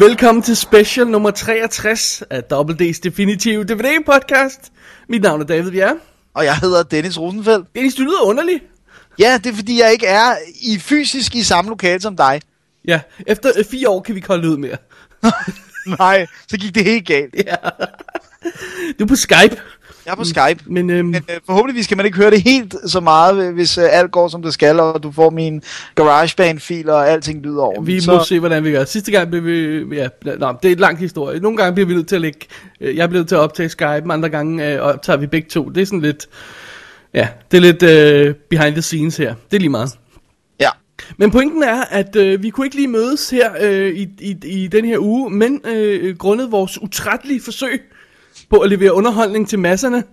Velkommen til special nummer 63 af Double D's Definitive DVD podcast. Mit navn er David Bjerre. Og jeg hedder Dennis Rosenfeldt. Dennis, du lyder underlig. Ja, det er fordi, jeg ikke er i fysisk i samme lokale som dig. Ja, efter øh, fire år kan vi ikke holde ud mere. Nej, så gik det helt galt. Ja. Du er på Skype. Jeg er på Skype. Men, øhm, Men øh, forhåbentlig kan man ikke høre det helt så meget, hvis øh, alt går som det skal, og du får min GarageBand-filer, og alting lyder over. vi så, må se, hvordan vi gør. Sidste gang blev vi... Ja, nå, det er en lang historie. Nogle gange bliver vi nødt til at lægge... øh, Jeg nødt til at optage Skype, andre gange øh, optager vi begge to. Det er sådan lidt... Ja, det er lidt øh, behind the scenes her. Det er lige meget. Ja. Men pointen er, at øh, vi kunne ikke lige mødes her øh, i, i, i den her uge, men øh, grundet vores utrættelige forsøg på at levere underholdning til masserne,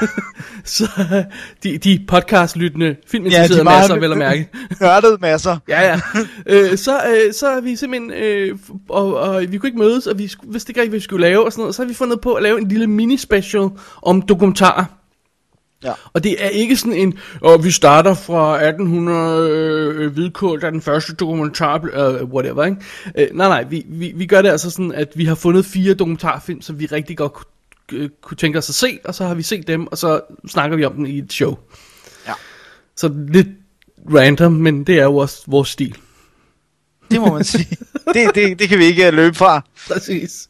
så øh, de, de podcast-lyttende filminteresserede ja, masser, vel at mærke. Nørdede masser. Ja, ja. Øh, så, øh, så er vi simpelthen, øh, og, og vi kunne ikke mødes, og vi vidste ikke rigtig, hvad vi skulle lave, og sådan noget, så har vi fundet på at lave en lille mini-special om dokumentarer. Ja. Og det er ikke sådan en, og vi starter fra 1800 øh, hvidkål, der den første dokumentar, øh, whatever, ikke? Øh, nej, nej, vi, vi, vi gør det altså sådan, at vi har fundet fire dokumentarfilm, som vi rigtig godt kunne, øh, kunne tænke os at se, og så har vi set dem, og så snakker vi om dem i et show. Ja. Så lidt random, men det er jo også vores stil. Det må man sige. det, det, det kan vi ikke øh, løbe fra. Præcis.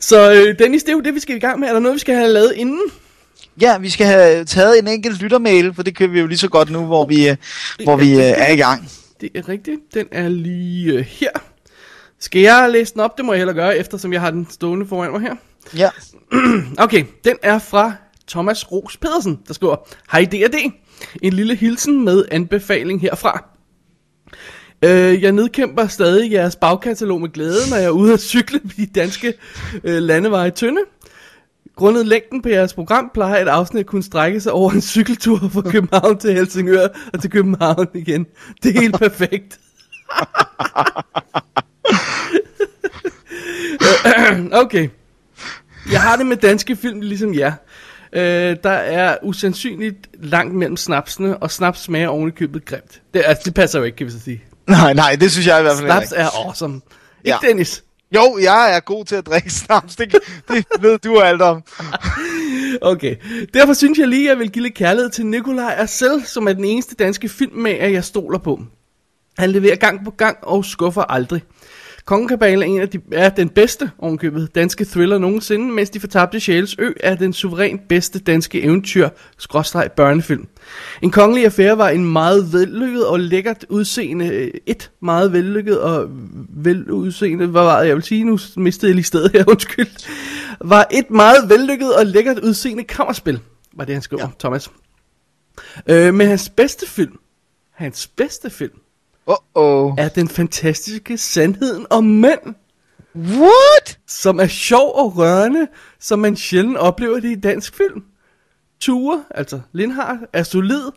Så øh, Dennis, det er jo det, vi skal i gang med. Er der noget, vi skal have lavet inden? Ja, vi skal have taget en enkelt lyttermail, for det kan vi jo lige så godt nu, hvor vi, øh, hvor vi øh, er i gang. Det er rigtigt. Den er lige øh, her. Skal jeg læse den op? Det må jeg hellere gøre, eftersom jeg har den stående foran mig her. Ja. Okay, den er fra Thomas Ros Pedersen, der skriver, Hej D&D. En lille hilsen med anbefaling herfra. Øh, jeg nedkæmper stadig jeres bagkatalog med glæde, når jeg er ude at cykle på de danske øh, landeveje tynde. Grundet længden på jeres program plejer et afsnit at kunne strække sig over en cykeltur fra København til Helsingør og til København igen. Det er helt perfekt. okay. Jeg har det med danske film ligesom jer. Øh, der er usandsynligt langt mellem snapsene, og snaps smager oven i købet grimt. Det, altså, det passer jo ikke, kan vi så sige. Nej, nej, det synes jeg i hvert fald Snaps ikke. er awesome. Ikke Ja. Dennis? Jo, jeg er god til at drikke snaps. Det, det ved du alt om. Okay. Derfor synes jeg lige, at jeg vil give lidt kærlighed til Nikolaj Arcel, som er den eneste danske filmmager, jeg stoler på. Han leverer gang på gang og skuffer aldrig. Kongekabalen er en af de, er den bedste ovenkøbet danske thriller nogensinde, mens De Fortabte Sjæles Ø er den suverænt bedste danske eventyr skråstreg børnefilm. En kongelig affære var en meget vellykket og lækkert udseende, øh, et meget vellykket og veludseende, hvad var det, jeg vil sige, nu mistede jeg lige stedet her, undskyld, var et meget vellykket og lækkert udseende kammerspil, var det han skrev, ja. Thomas. Øh, men hans bedste film, hans bedste film, Uh-oh. er den fantastiske Sandheden om Mænd, What? som er sjov og rørende, som man sjældent oplever det i dansk film. Ture, altså Lindhardt, er solid,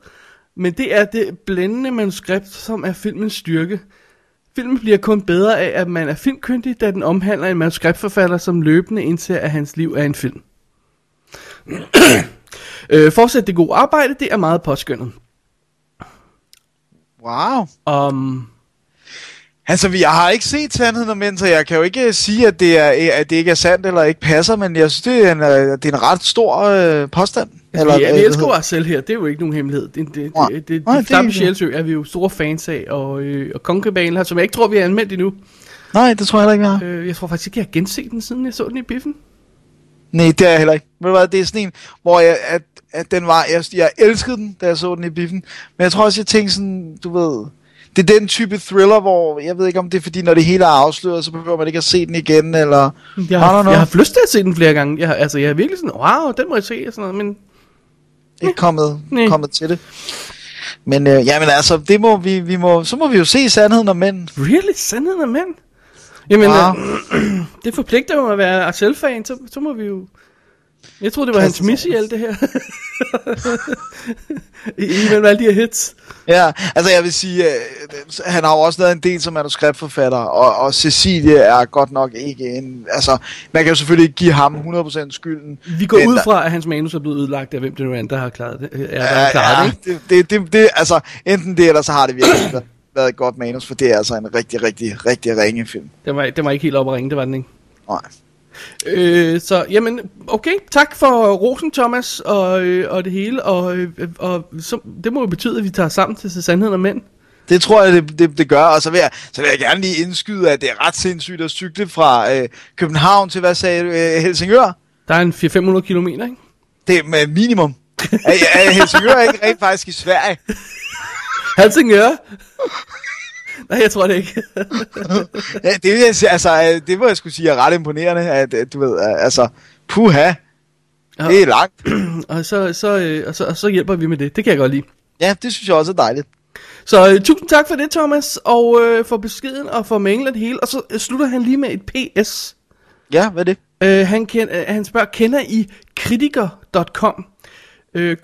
men det er det blændende manuskript, som er filmens styrke. Filmen bliver kun bedre af, at man er filmkyndig, da den omhandler en manuskriptforfatter, som løbende indser, at hans liv er en film. øh, fortsæt det gode arbejde, det er meget påskyndet. Wow. Um, Altså, jeg har ikke set sandheden om så jeg kan jo ikke sige, at det, er, at det ikke er sandt eller ikke passer, men jeg synes, det er en, øh, det er en ret stor øh, påstand. Eller, ja, vi elsker os selv her, det er jo ikke nogen hemmelighed. Det, det, Nej. det, det, Nej, det, det er det Sjælsø er vi jo store fans af, og, øh, og Kongekabalen her, som jeg ikke tror, vi har anmeldt endnu. Nej, det tror jeg heller ikke, jeg har. Øh, jeg tror faktisk ikke, jeg har genset den, siden jeg så den i biffen. Nej, det er jeg heller ikke. Ved du hvad, det er sådan en, hvor jeg, at, at den var, jeg, jeg elskede den, da jeg så den i biffen. Men jeg tror også, jeg tænkte sådan, du ved, det er den type thriller, hvor jeg ved ikke, om det er fordi, når det hele er afsløret, så behøver man ikke at se den igen, eller... Jeg har, jeg har haft lyst til at se den flere gange. Jeg, altså, jeg er virkelig sådan, wow, den må jeg se, og sådan noget, men ikke kommet, Nej. kommet til det. Men øh, jamen altså, det må vi, vi må, så må vi jo se sandheden om mænd. really, sandheden af mænd? Jamen, Wow. øh, det forpligter jo at være Arcel-fan, så, så må vi jo... Jeg troede, det var hans Kaste miss i alt det her. I- Imellem alle de her hits. Ja, altså jeg vil sige, øh, han har jo også lavet en del som manuskriptforfatter, og, og Cecilie er godt nok ikke en... Altså, man kan jo selvfølgelig ikke give ham 100% skylden. Vi går ud fra, at hans manus er blevet ødelagt af hvem det nu er, der har klaret det. Er, der har klaret Ja, ja, det, det, det, det, altså, enten det, eller så har det virkelig været- et godt manus, for det er altså en rigtig, rigtig, rigtig ringe film. Den var, den var ikke helt op at ringe, det var den ikke. Nej. Øh, så, jamen, okay. Tak for rosen, Thomas, og, øh, og det hele. Og, øh, og så, det må jo betyde, at vi tager sammen til sandheden om mænd. Det tror jeg, det, det, det gør, og så vil, jeg, så vil jeg gerne lige indskyde, at det er ret sindssygt at cykle fra øh, København til, hvad sagde du, øh, Helsingør. Der er en 400-500 kilometer, ikke? Det er med minimum. er, er Helsingør ikke rent faktisk i Sverige? Helsingør? Nej, jeg tror det ikke. Ja, det, altså, øh, det må jeg skulle sige er ret imponerende, at at du ved, øh, altså, puha, det er langt. og, så, så, øh, og, så, og så hjælper vi med det. Det kan jeg godt lide. Ja, det synes jeg også er dejligt. Så øh, tusind tak for det, Thomas, og øh, for beskeden og for mailen hele. Og så øh, slutter han lige med et PS. Ja, hvad er det? Øh, han, ken, øh, han spørger, kender I kritiker.com? Øh,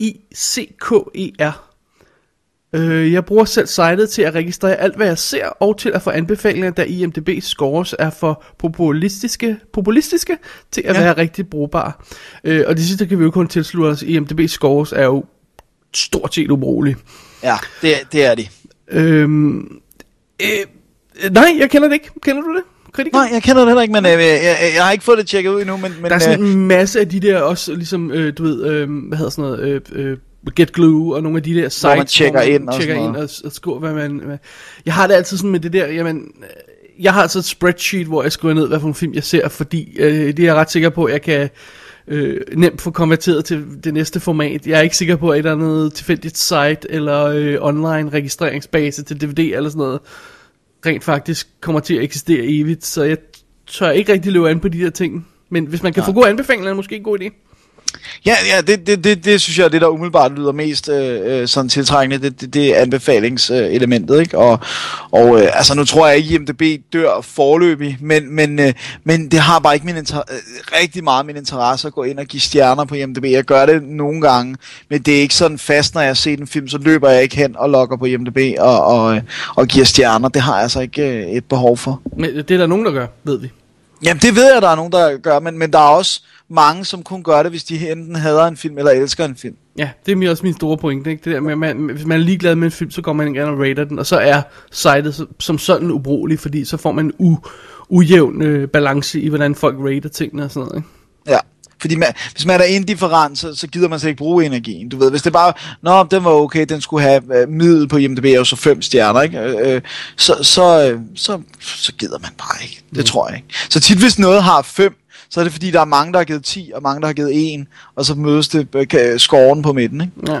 K-R-I-T-I-C-K-E-R. Øh, jeg bruger selv sitet til at registrere alt, hvad jeg ser, og til at få anbefalinger, da IMDb scores er for populistiske, populistiske til at Ja. være rigtig brugbare. Øh, og det sidste kan vi jo kun tilslutte os. IMDb scores er jo stort set ubrugelige. Ja, det, det er de. Øhm, øh, nej, jeg kender det ikke. Kender du det? Kritiker? Nej, jeg kender det heller ikke, men øh, jeg, jeg, jeg har ikke fået det tjekket ud endnu, men... men Der er sådan øh, en masse af de der også, ligesom, øh, du ved, øh, hvad hedder sådan noget, øh, øh, Get Glue og nogle af de der sites, man tjekker ind og tjekker ind og, og skriver, hvad man... Hvad. Jeg har det altid sådan med det der, jamen, øh, jeg har altså et spreadsheet, hvor jeg skriver ned, hvad for en film jeg ser, fordi øh, det er jeg ret sikker på, at jeg kan øh, nemt få konverteret til det næste format. Jeg er ikke sikker på, at et eller andet tilfældigt site eller øh, online registreringsbase til DVD eller sådan noget, rent faktisk kommer til at eksistere evigt, så jeg tør ikke rigtig løbe an på de der ting. Men hvis man kan få gode anbefalinger, er det måske en god idé. Ja, ja det, det, det, det synes jeg er det, der umiddelbart lyder mest øh, øh sådan tiltrækkende. Det, det, det er anbefalingselementet, øh, ikke? Og, og øh, altså, nu tror jeg ikke, at IMDb dør forløbig, men, men, øh, men det har bare ikke min inter- øh, rigtig meget min interesse at gå ind og give stjerner på IMDb. Jeg gør det nogle gange, men det er ikke sådan fast, når jeg ser en film, så løber jeg ikke hen og logger på IMDb og, og, og giver stjerner. Det har jeg altså ikke øh, et behov for. Men det er der nogen, der gør, ved vi. Jamen, det ved jeg, der er nogen, der gør, men, men der er også mange, som kun gør det, hvis de enten hader en film eller elsker en film. Ja, det er også min store pointe. Ikke? Det der med, at man, hvis man er ligeglad med en film, så går man gerne og rater den, og så er sitet som, som sådan ubrugelig, fordi så får man en u, ujævn øh, balance i, hvordan folk rater tingene og sådan noget. Ikke? Ja. Fordi man, hvis man er indifferent, så, så gider man slet ikke bruge energien. Du ved, hvis det bare, nå, den var okay, den skulle have øh, middel på IMDb, og så fem stjerner, ikke? Øh, øh, så, så, øh, så, så gider man bare ikke. Det mm. tror jeg ikke. Så tit, hvis noget har fem, så er det fordi, der er mange, der har givet 10, og mange, der har givet 1, og så mødes det øh, scoren på midten, ikke? Ja.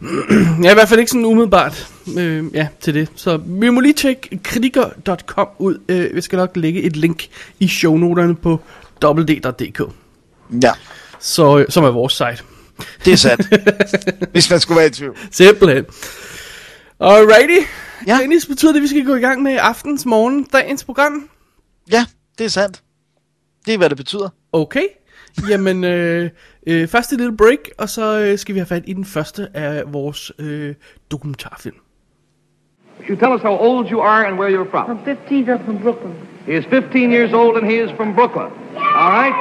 Jeg er i hvert fald ikke sådan umiddelbart øh, ja, til det. Så vi må lige tjekke kritiker.com ud. Øh, vi skal nok lægge et link i shownoterne på www.dk, Ja, så, øh, som er vores site. det er sandt. hvis man skulle være i tvivl. Simpelthen. Alrighty. Ja. Ja. Dennis, betyder det, at vi skal gå i gang med aftens, morgen, dagens program? Ja, det er sandt. Det er, hvad det betyder. Okay. Jamen, øh, øh, først et lille break, og så øh, skal vi have fat i den første af vores øh, dokumentarfilm. You tell us how old you are and where you're from. I'm 15, I'm from Brooklyn. He is 15 years old and he is from Brooklyn. All right?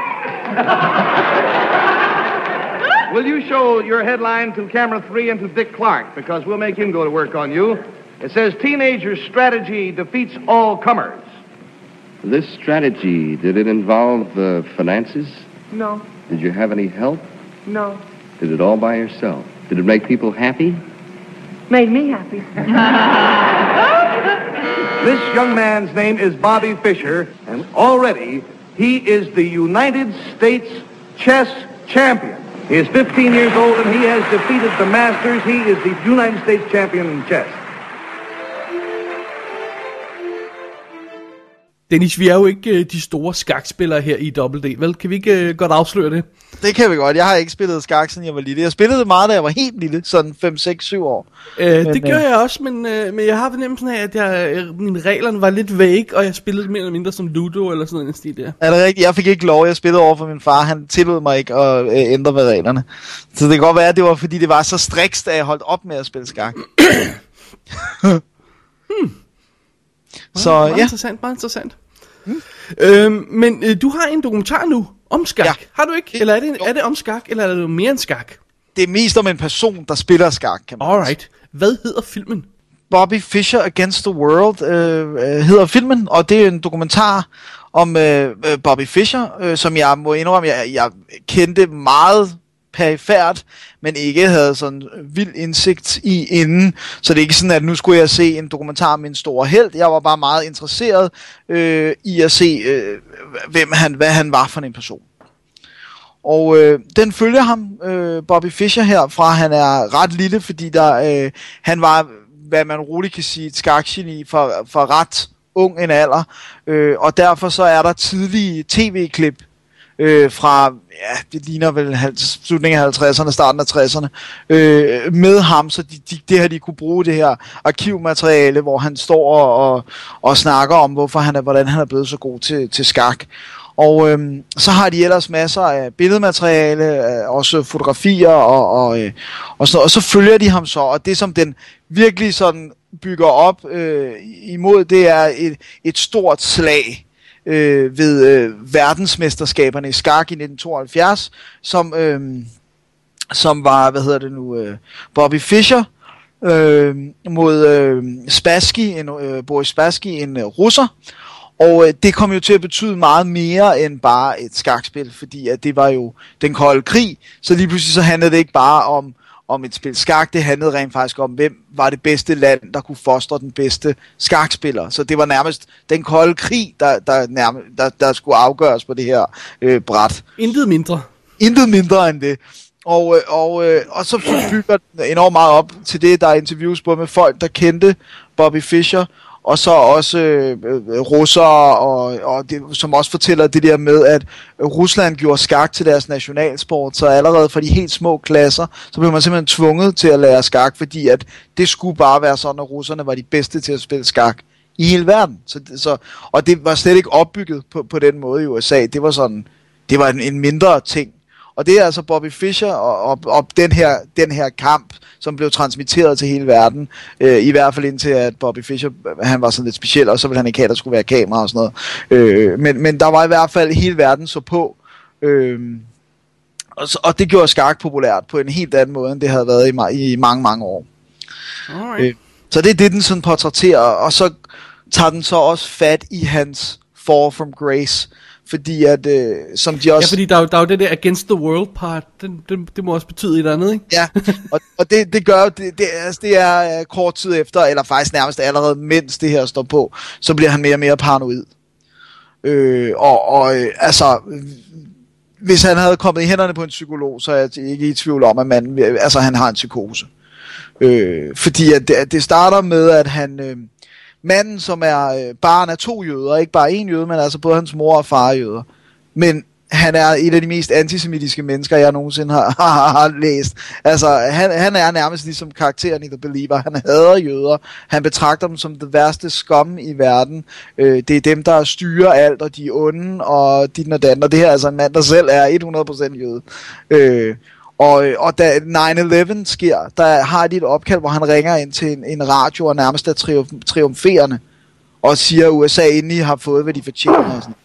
Will you show your headline to camera three and to Dick Clark because we'll make him go to work on you. It says teenager strategy defeats all comers. This strategy, did it involve uh, finances? No, Did you have any help? no. Did it all by yourself? Did it make people happy? Made me happy. This young man's name is Bobby Fischer, and already he is the United States chess champion. He is 15 years old and he has defeated the Masters. He is the United States champion in chess. Dennis, vi er jo ikke øh, de store skakspillere her i Double D, vel? Kan vi ikke øh, godt afsløre det? Det kan vi godt. Jeg har ikke spillet skak, siden jeg var lille. Jeg spillede det meget, da jeg var helt lille, sådan 5, 6, 7 år. Øh, Men, det øh, gør jeg også, men, øh, men jeg har fornemmelsen af, at jeg, øh, mine reglerne var lidt vague, og jeg spillede mere eller mindre som Ludo eller sådan den stil der. Er det rigtigt? Jeg fik ikke lov. Jeg spillede over for min far. Han tillod mig ikke at øh, ændre ved reglerne. Så det kan godt være, at det var fordi, det var så strikst, at jeg holdt op med at spille skak. Så meget ja, interessant, meget interessant. Øhm, men øh, du har en dokumentar nu om skak, Ja. har du ikke? Eller er det, er det om skak, eller er det mere end skak? det er mest om en person, der spiller skak, kan man. Alright. Hvad hedder filmen? Bobby Fischer Against the World øh, øh, hedder filmen, og det er en dokumentar om øh, øh, Bobby Fischer, øh, som jeg må indrømme, jeg, jeg kendte meget perifært, men ikke havde sådan øh, vild indsigt i inden. Så det er ikke sådan, at nu skulle jeg se en dokumentar om en stor held. Jeg var bare meget interesseret øh, i at se, øh, hvem han, hvad han var for en person. Og øh, den følger ham, øh, Bobby Fischer her, fra han er ret lille, fordi der, øh, han var, hvad man roligt kan sige, et skakgeni for, for ret ung en alder. Øh, og derfor så er der tidlige tv-klip øh, fra, ja, det ligner vel slutningen af 50'erne, starten af 60'erne, øh, med ham, så de, de, det her, de kunne bruge det her arkivmateriale, hvor han står og, og, og snakker om, hvorfor han er, hvordan han er blevet så god til, til skak. Og øhm, så har de ellers masser af billedmateriale, øh, også fotografier og, og, øh, og, sådan noget. og så følger de ham så, og det som den virkelig sådan bygger op øh, imod, det er et, et stort slag øh, ved øh, verdensmesterskaberne i skak i 1972, som, øh, som var, hvad hedder det nu, øh, Bobby Fischer øh, mod øh, Spassky, en, øh, Boris Spassky, en øh, russer, og øh, det kom jo til at betyde meget mere end bare et skakspil, fordi at det var jo den kolde krig, så lige pludselig så handlede det ikke bare om, om et spil skak, det handlede rent faktisk om, hvem var det bedste land, der kunne fostre den bedste skakspiller. Så det var nærmest den kolde krig, der, der, nærmest, der, der skulle afgøres på det her øh, bræt. Intet mindre. Intet mindre end det. Og, øh, og, øh, og så bygger den enormt meget op til det, der er interviews både med folk, der kendte Bobby Fischer, og så også øh, øh, russere, og, og det, som også fortæller det der med, at Rusland gjorde skak til deres nationalsport, så allerede fra de helt små klasser, så blev man simpelthen tvunget til at lære skak, fordi at det skulle bare være sådan, at russerne var de bedste til at spille skak i hele verden. Så, så, og det var slet ikke opbygget på, på den måde i USA. Det var sådan, det var en, en mindre ting. Og det er altså Bobby Fischer og, og, og den, her, den her kamp, som blev transmitteret til hele verden. Øh, I hvert fald indtil at Bobby Fischer, han var sådan lidt speciel, og så ville han ikke have, at der skulle være kamera og sådan noget. Øh, men, men der var i hvert fald hele verden så på. Øh, og, og det gjorde skak populært på en helt anden måde, end det havde været i, ma- i mange, mange år. Alright. Øh, så det er det, den sådan portrætterer, og så tager den så også fat i hans fall from grace, fordi at, øh, som de Ja, også... fordi der er, jo, der er jo det der against the world part, det, det, det må også betyde et andet, ikke? Ja, og, og det, det gør det, det, altså, det er øh, kort tid efter, eller faktisk nærmest allerede mens det her står på, så bliver han mere og mere paranoid. Øh, og og øh, altså, hvis han havde kommet i hænderne på en psykolog, så er jeg ikke i tvivl om, at man, altså, han har en psykose. Øh, fordi at det, at det starter med, at han... Øh, manden, som er øh, barn af to jøder, ikke bare en jøde, men altså både hans mor og far er jøder. Men han er et af de mest antisemitiske mennesker, jeg nogensinde har, har, har læst. Altså, han, han er nærmest ligesom karakteren i The Believer. Han hader jøder. Han betragter dem som det værste skum i verden. Øh, det er dem, der styrer alt, og de er onde, og dit og dan. Og det her er altså en mand, der selv er 100% jøde. Øh, og, øh, og da 9-11 sker, der har de et opkald, hvor han ringer ind til en, en radio og nærmest er triumf- triumferende og siger, at USA endelig har fået, hvad de fortjener. Og sådan.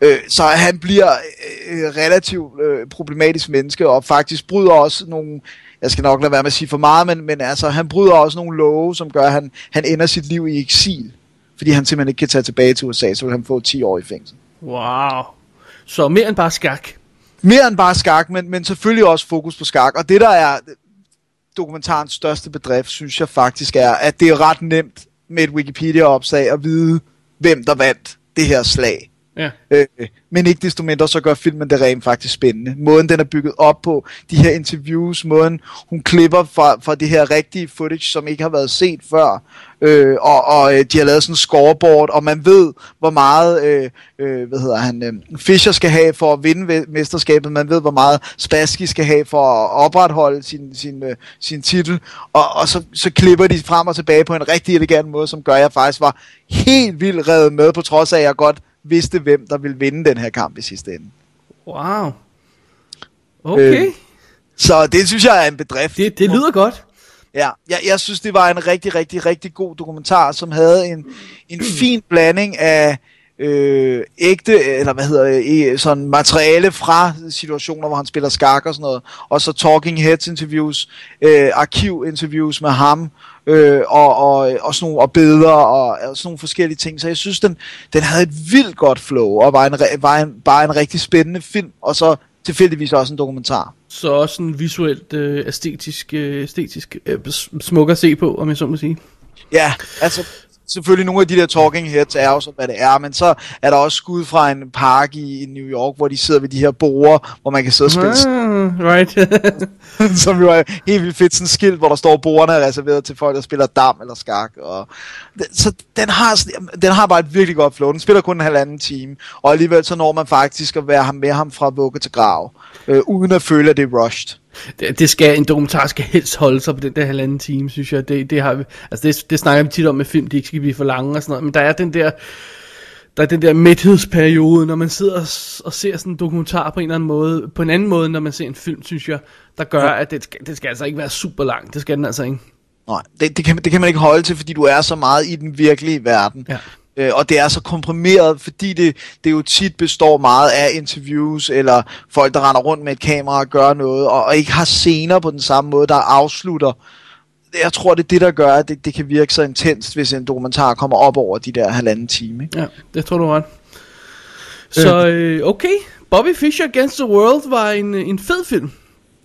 Øh, så han bliver øh, relativt øh, problematisk menneske, og faktisk bryder også nogle, jeg skal nok lade være med at sige for meget, men, men altså, han bryder også nogle love, som gør, at han, han ender sit liv i eksil, fordi han simpelthen ikke kan tage tilbage til USA, så vil han få 10 år i fængsel. Wow. Så mere end bare skak. Mere end bare skak, men, men selvfølgelig også fokus på skak. Og det, der er dokumentarens største bedrift, synes jeg faktisk er, at det er ret nemt med et Wikipedia-opslag at vide, hvem der vandt det her slag. Ja. Øh, men ikke desto mindre, så gør filmen det rent faktisk spændende. Måden, den er bygget op på, de her interviews, måden, hun klipper fra, fra det her rigtige footage, som ikke har været set før, øh, og, og øh, de har lavet sådan en scoreboard, og man ved, hvor meget øh, øh, hvad hedder han, øh, Fischer skal have for at vinde mesterskabet, man ved, hvor meget Spassky skal have for at opretholde sin, sin, øh, sin titel, og, og så, så klipper de frem og tilbage på en rigtig elegant måde, som gør, at jeg faktisk var helt vildt revet med, på trods af, at jeg godt vidste, hvem der ville vinde den her kamp i sidste ende. Wow. Okay. Øh, Så det synes jeg er en bedrift. Det, det lyder godt. Ja, jeg, jeg synes, det var en rigtig, rigtig, rigtig god dokumentar, som havde en, en fin blanding af øh, ægte, eller hvad hedder øh, sådan materiale fra situationer, hvor han spiller skak og sådan noget, og så talking heads interviews, øh, arkivinterviews med ham, øh, og, og, og sådan nogle og billeder og, og sådan nogle forskellige ting. Så jeg synes, den, den havde et vildt godt flow, og var, en, var en, bare en rigtig spændende film, og så tilfældigvis også en dokumentar. Så også sådan visuelt øh, æstetisk, øh, æstetisk øh, smuk at se på, om jeg så må sige. Ja, altså selvfølgelig nogle af de der talking heads er jo så, hvad det er, men så er der også skud fra en park i, i New York, hvor de sidder ved de her borer, hvor man kan sidde og spille, Ah, right. som jo er helt vildt fedt, sådan skilt, hvor der står, bordene er reserveret til folk, der spiller dam eller skak, og så den har, den har bare et virkelig godt flow, den spiller kun en halvanden time, og alligevel så når man faktisk at være med ham fra vugge til grav, øh, uden at føle, at det er rushed. Det, det skal, en dokumentar skal helst holde sig på den der halvanden time, synes jeg. Det, det, har vi, altså det, det snakker vi tit om med film, de ikke skal blive for lange og sådan noget, men der er den der, der er den der mæthedsperiode, når man sidder og, ser sådan en dokumentar på en eller anden måde, på en anden måde, når man ser en film, synes jeg, der gør, at det, skal- det skal altså ikke være super langt. Det skal den altså ikke. Nej, det, det, kan, det kan man ikke holde til, fordi du er så meget i den virkelige verden. Ja. Øh, og det er så komprimeret, fordi det, det jo tit består meget af interviews, eller folk, der render rundt med et kamera og gør noget, og, og ikke har scener på den samme måde, der afslutter. Jeg tror, det er det, der gør, at det, det kan virke så intenst, hvis en dokumentar kommer op over de der halvanden time. Ikke? Ja, det tror du er ret. Så øh, okay, Bobby Fischer Against the World var en, øh, en fed film.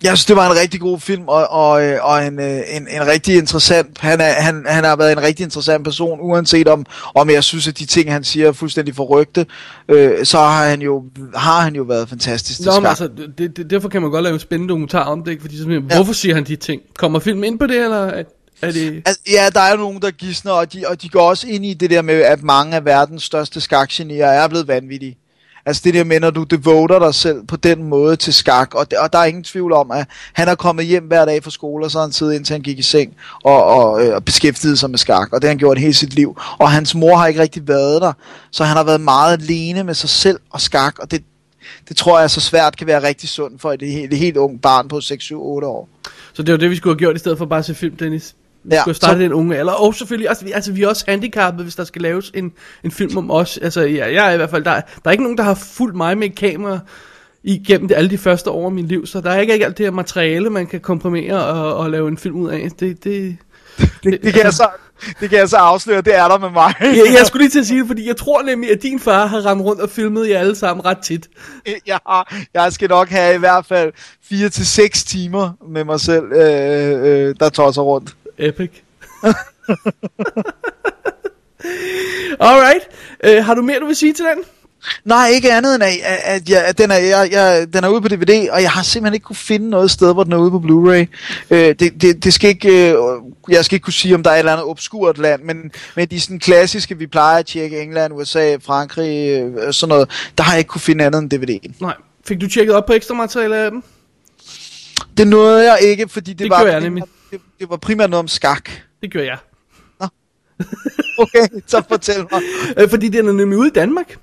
Jeg synes, det var en rigtig god film, og, og, øh, og en, øh, en, en rigtig interessant, han, er, han, han har været en rigtig interessant person, uanset om, om jeg synes, at de ting, han siger, er fuldstændig forrygte, øh, så har han, jo, har han jo været fantastisk Nå, men altså, det, det, derfor kan man godt lave en spændende dokumentar om det, ikke? Fordi så, ja. Ja. hvorfor siger han de ting? Kommer filmen ind på det, eller er, er det... Altså, ja, der er jo nogen, der gidsner, og de, og de går også ind i det der med, at mange af verdens største skakgenier er blevet vanvittige. Altså det der med, når du devoter dig selv på den måde til skak, og, og der er ingen tvivl om, at han er kommet hjem hver dag fra skole, og så har han siddet indtil han gik i seng og, og, øh, og beskæftiget sig med skak, og det har han gjort hele sit liv. Og hans mor har ikke rigtig været der, så han har været meget alene med sig selv og skak, og det, det tror jeg så svært kan være rigtig sundt for et, et, et helt ung barn på 6, 7, 8 år. Så det var det, vi skulle have gjort, i stedet for bare at se film, Dennis. Ja, skulle have startet så- den unge alder. Og selvfølgelig, altså, vi, altså, vi er også handicappede, hvis der skal laves en, en film om os. Altså, ja, jeg er i hvert fald, der, er- der er ikke nogen, der har fulgt mig med et kamera igennem det, alle de første år af mit liv, så der er ikke, ikke alt det her materiale, man kan komprimere og, og lave en film ud af. Det, det, Det, det, kan, jeg så, det kan jeg så afsløre, det er der med mig. jeg, jeg skulle lige til at sige det, fordi jeg tror nemlig, at din far har ramt rundt og filmet jer alle sammen ret tit. jeg, har, jeg skal nok have i hvert fald 4 til 6 timer med mig selv, øh, øh, der tosser rundt. Epic. Alright. Uh, har du mere, du vil sige til den? Nej, ikke andet end, at, at, jeg, at den, er, jeg, jeg, den er ude på DVD, og jeg har simpelthen ikke kunne finde noget sted, hvor den er ude på Blu-ray. Øh, det, det, det skal ikke, øh, jeg skal ikke kunne sige, om der er et eller andet obskurt land, men, men de sådan klassiske, vi plejer at tjekke, England, USA, Frankrig, øh, sådan noget, der har jeg ikke kunne finde andet end DVD'en. Nej. Fik du tjekket op på ekstra materiale af dem? Det nåede jeg ikke, fordi det, Det var, gjorde jeg nemlig. Det, det var primært noget om skak. Det gør jeg. Okay, så fortæl mig. Øh, fordi den er nemlig ude i Danmark.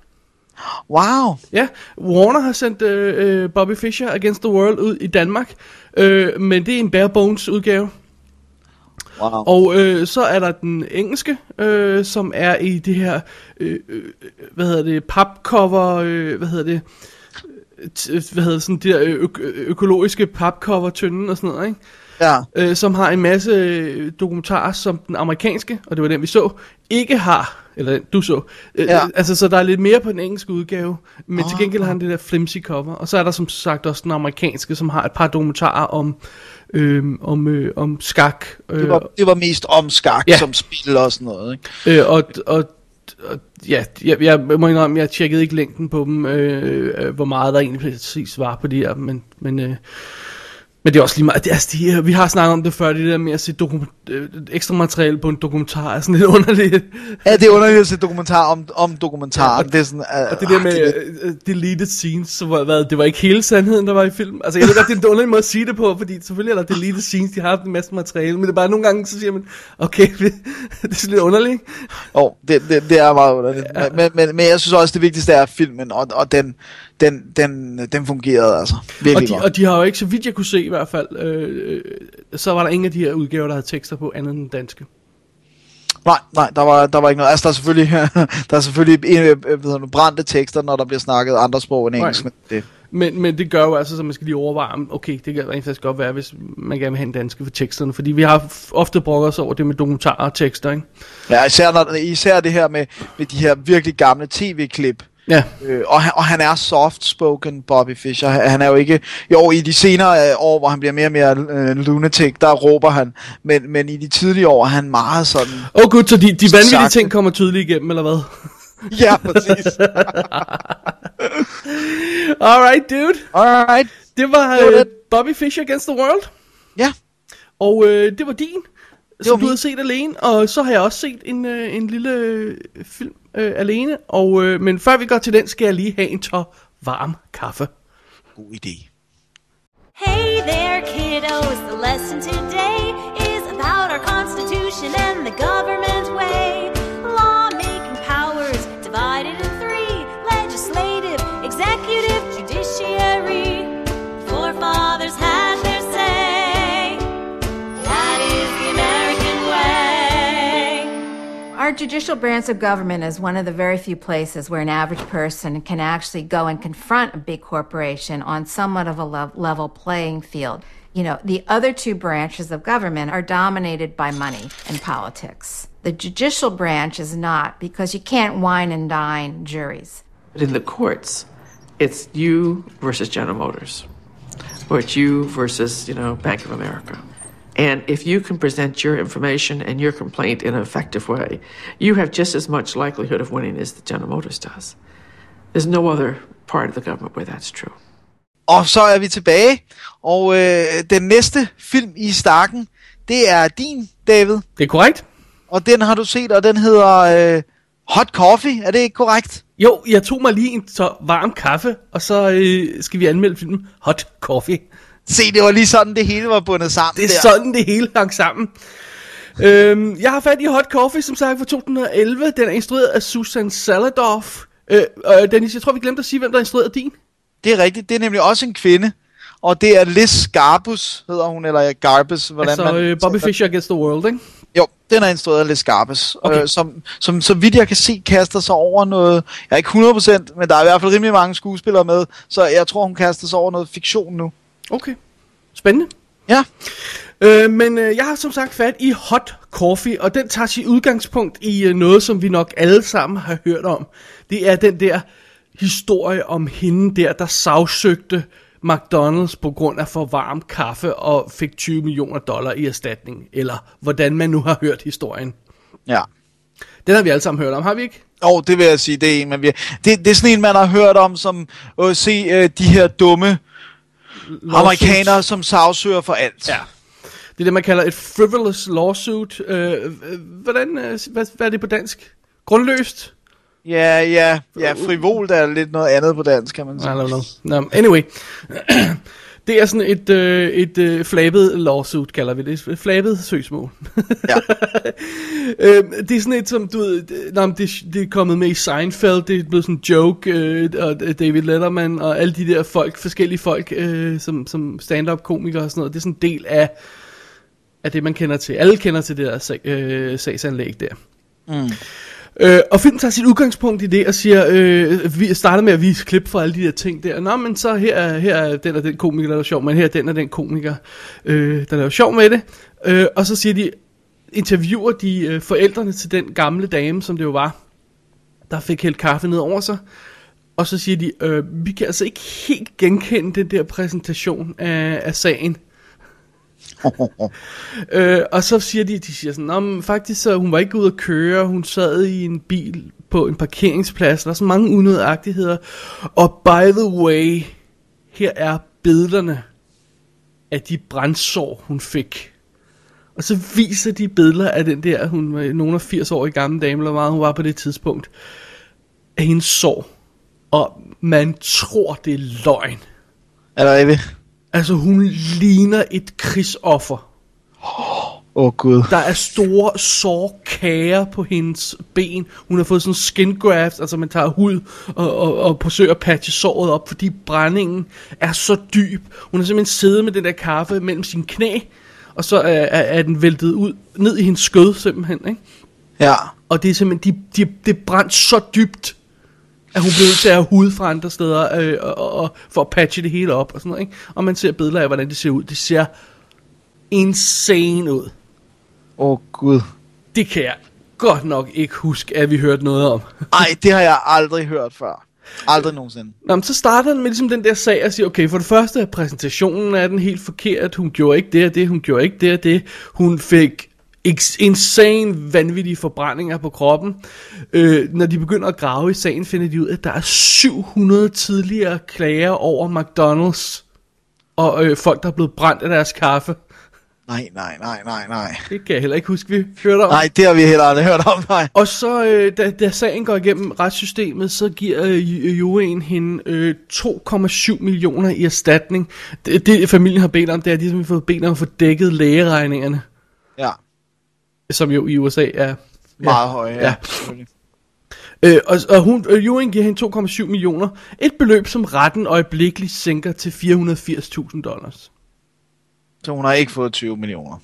Wow. Ja, Warner har sendt øh, øh, Bobby Fischer Against the World ud i Danmark. Øh, men det er en bare bones udgave. wow. Og øh, så er der den engelske, øh, som er i det her, øh, øh, hvad hedder det, papcover, øh, hvad hedder det, hvad hedder det, sådan de der ø- ø- økologiske papcover tynden og sådan noget, ikke? Ja. øh, som har en masse øh, dokumentarer, som den amerikanske, og det var den vi så, ikke har, eller den du så. Øh, Ja. Altså, så der er lidt mere på den engelske udgave, men oh. til gengæld har han det der flimsy cover. Og så er der som sagt også den amerikanske, som har et par dokumentarer om, øh, om, øh, om skak. Øh, Det var, det var mest om skak Ja. som spil og sådan noget, ikke? øh, og, og og ja, jeg, jeg må indrømme, jeg tjekkede ikke længden på dem, øh, øh, hvor meget der egentlig præcis var på de her, men, men øh, men det er også lige meget, det altså, de, vi har snakket om det før, det der med at se dokument, øh, ekstra materiale på en dokumentar, er sådan lidt underligt. Ja, det er underligt at se dokumentar om, om dokumentaren. det er sådan, uh, Og det der med uh, deleted scenes, så var, hvad, det var ikke hele sandheden, der var i film. Altså jeg ved godt, det er en underlig måde at sige det på, fordi selvfølgelig er der deleted scenes, de har haft en masse materiale, men det er bare nogle gange, så siger man, okay, det er sådan lidt underligt. ikke? Oh, det, det, det er meget underligt. Ja. Men, men, men jeg synes også, det vigtigste er filmen, og, og den, den, den, den fungerede altså Og virkelig de, godt. og de har jo ikke, så vidt jeg kunne se i hvert fald, øh, øh, så var der ingen af de her udgaver, der havde tekster på, andet end danske. Nej, nej, der var, der var ikke noget. Altså, der er selvfølgelig, der er selvfølgelig en, øh, hedder det, brændte tekster, når der bliver snakket andre sprog end engelsk. Men det, Men, men det gør jo altså, så man skal lige overveje, okay, det kan rent faktisk godt være, hvis man gerne vil have en danske for teksterne, fordi vi har ofte brugt os over det med dokumentarer og tekster, ikke? ja, især, når, især det her med, med de her virkelig gamle tv-klip. Ja, Øh, og, han, og han er soft-spoken, Bobby Fischer. Han, er jo ikke... Jo, i de senere øh, år, hvor han bliver mere og mere øh, lunatic, der råber han. Men, men i de tidlige år er han meget sådan... Åh oh, gud, så de, de vanvittige Sagte. ting kommer tydeligt igennem, eller hvad? Ja, præcis. Alright, dude. Alright. Det var Det var øh, det. Bobby Fischer Against the World. Ja. Og øh, det var din, var som du min. havde set alene. Og så har jeg også set en, øh, en lille øh, film øh, alene. Og, øh, men før vi går til den, skal jeg lige have en tår varm kaffe. God idé. Hey there, kiddos. The lesson today is about our Constitution and the government Our judicial branch of government is one of the very few places where an average person can actually go and confront a big corporation on somewhat of a lev- level playing field. You know, the other two branches of government are dominated by money and politics. The judicial branch is not because you can't wine and dine juries. But in the courts, it's you versus General Motors, or it's you versus, you know, Bank of America. And if you can present your information and your complaint in an effective way, you have just as much likelihood of winning as the General Motors does. There's no other part of the government where that's true. Og så er vi tilbage, og øh, den næste film i stakken, det er din, David. Det er korrekt? Og den har du set, og den hedder øh, Hot Coffee. Er det ikke korrekt? Jo, jeg tog mig lige en tår varm kaffe, og så øh, skal vi anmelde filmen Hot Coffee. Se, det var lige sådan, det hele var bundet sammen Det er der. sådan, det hele hang sammen. Øhm, jeg har fat i Hot Coffee, som sagt, fra 2011. Den er instrueret af Susan Saladorf. Øh, øh, Dennis, jeg tror, vi glemte at sige, hvem der instruerede din. Det er rigtigt. Det er nemlig også en kvinde. Og det er Liz Garbus, hedder hun, eller Garbus, hvordan altså, man... øh, Bobby Fischer Against the World, ikke? Jo, den er instrueret af Les Garbus, Okay. øh, som, som så vidt jeg kan se, kaster sig over noget, jeg er ikke 100%, men der er i hvert fald rimelig mange skuespillere med, så jeg tror, hun kaster sig over noget fiktion nu. Okay. Spændende. Ja, Øh, men øh, jeg har som sagt fat i Hot Coffee, og den tager sit udgangspunkt i øh, noget, som vi nok alle sammen har hørt om. Det er den der historie om hende der, der sagsøgte McDonald's på grund af for varm kaffe og fik 20 millioner dollar i erstatning. Eller hvordan man nu har hørt historien. ja. Den har vi alle sammen hørt om, har vi ikke? Og det vil jeg sige, det er en, man vil... Det, det er sådan en, man har hørt om, som at se øh, de her dumme amerikanere, som sagsøger for alt. Ja. Det er det, man kalder et frivolous lawsuit. Øh, øh, hvordan, øh, hvad, hvad er det på dansk? Grundløst? Ja, ja, ja, frivolt er lidt noget andet på dansk, kan man I sige. don't know. No, anyway. det er sådan et, øh, et øh, flabet lawsuit, kalder vi det. Et flabet søgsmål. Ja. øh, det er sådan et, som du ved, men det, det er kommet med i Seinfeld, det er blevet sådan en joke, øh, og David Letterman, og alle de der folk, forskellige folk, øh, som, som stand-up komikere og sådan noget, det er sådan en del af, af det, man kender til. Alle kender til det der sag, øh, sagsanlæg der. Øh, og filmen tager sit udgangspunkt i det og siger, øh, vi starter med at vise klip fra alle de der ting der. Nå, men så her, er- her er den og den komiker, der er sjov, men her er den og den komiker, øh, der laver sjov med det. Øh, og så siger de, interviewer de øh, forældrene til den gamle dame, som det jo var, der fik hældt kaffe ned over sig. Og så siger de, øh, vi kan altså ikke helt genkende den der præsentation af, af sagen. Øh, og så siger de, de siger sådan, Nå, faktisk så hun var ikke ude at køre, hun sad i en bil på en parkeringsplads. Der er så mange unødagtigheder. Og by the way, her er billederne af de brændsår, hun fik. Og så viser de billeder af den der, hun var nogen af 80 år i gamle dame, eller meget hun var på det tidspunkt, af hendes sår. Og man tror, det er løgn. Er der rigtigt? Altså, hun ligner et krigsoffer. Åh oh, gud. Der er store sårkager på hendes ben. Hun har fået sådan skin graft, altså man tager hud og, og, og forsøger at patche såret op, fordi brændingen er så dyb. Hun har simpelthen siddet med den der kaffe mellem sine knæ, og så er, er, er den væltet ud ned i hendes skød simpelthen, ikke? Ja. Og det er simpelthen, de, de, det er brændt så dybt, at hun nødt til at have hud fra andre steder, øh, og, og, og, for at patche det hele op og sådan noget, ikke? Og man ser billeder af, hvordan det ser ud. Det ser insane ud. Åh oh, gud. Det kan jeg godt nok ikke huske, at vi hørte noget om. Ej, det har jeg aldrig hørt før. Aldrig nogensinde. Nå, men så starter den med ligesom den der sag og siger, okay, for det første er præsentationen af den helt forkert. Hun gjorde ikke det og det, hun gjorde ikke det og det. Hun fik insane vanvittige forbrændinger på kroppen. Øh, når de begynder at grave i sagen, finder de ud af, at der er 700 tidligere klager over McDonald's. Og øh, folk, der er blevet brændt af deres kaffe. Nej, nej, nej, nej, nej. Det kan jeg heller ikke huske, vi hørte om. Nej, det har vi heller aldrig hørt om, nej. Og så, øh, da, da sagen går igennem retssystemet, så giver øh, juryen hende øh, 2,7 millioner i erstatning. Det, det familien har bedt om, det er, at de har fået bedt om at få dækket lægeregningerne, Ja, som jo i USA er... meget høje. Ja. Ja. Øh, og, og hun, øh, juryen giver hende 2,7 millioner. Et beløb, som retten øjeblikkeligt sænker til 480.000 dollars. Så hun har ikke fået 20 millioner.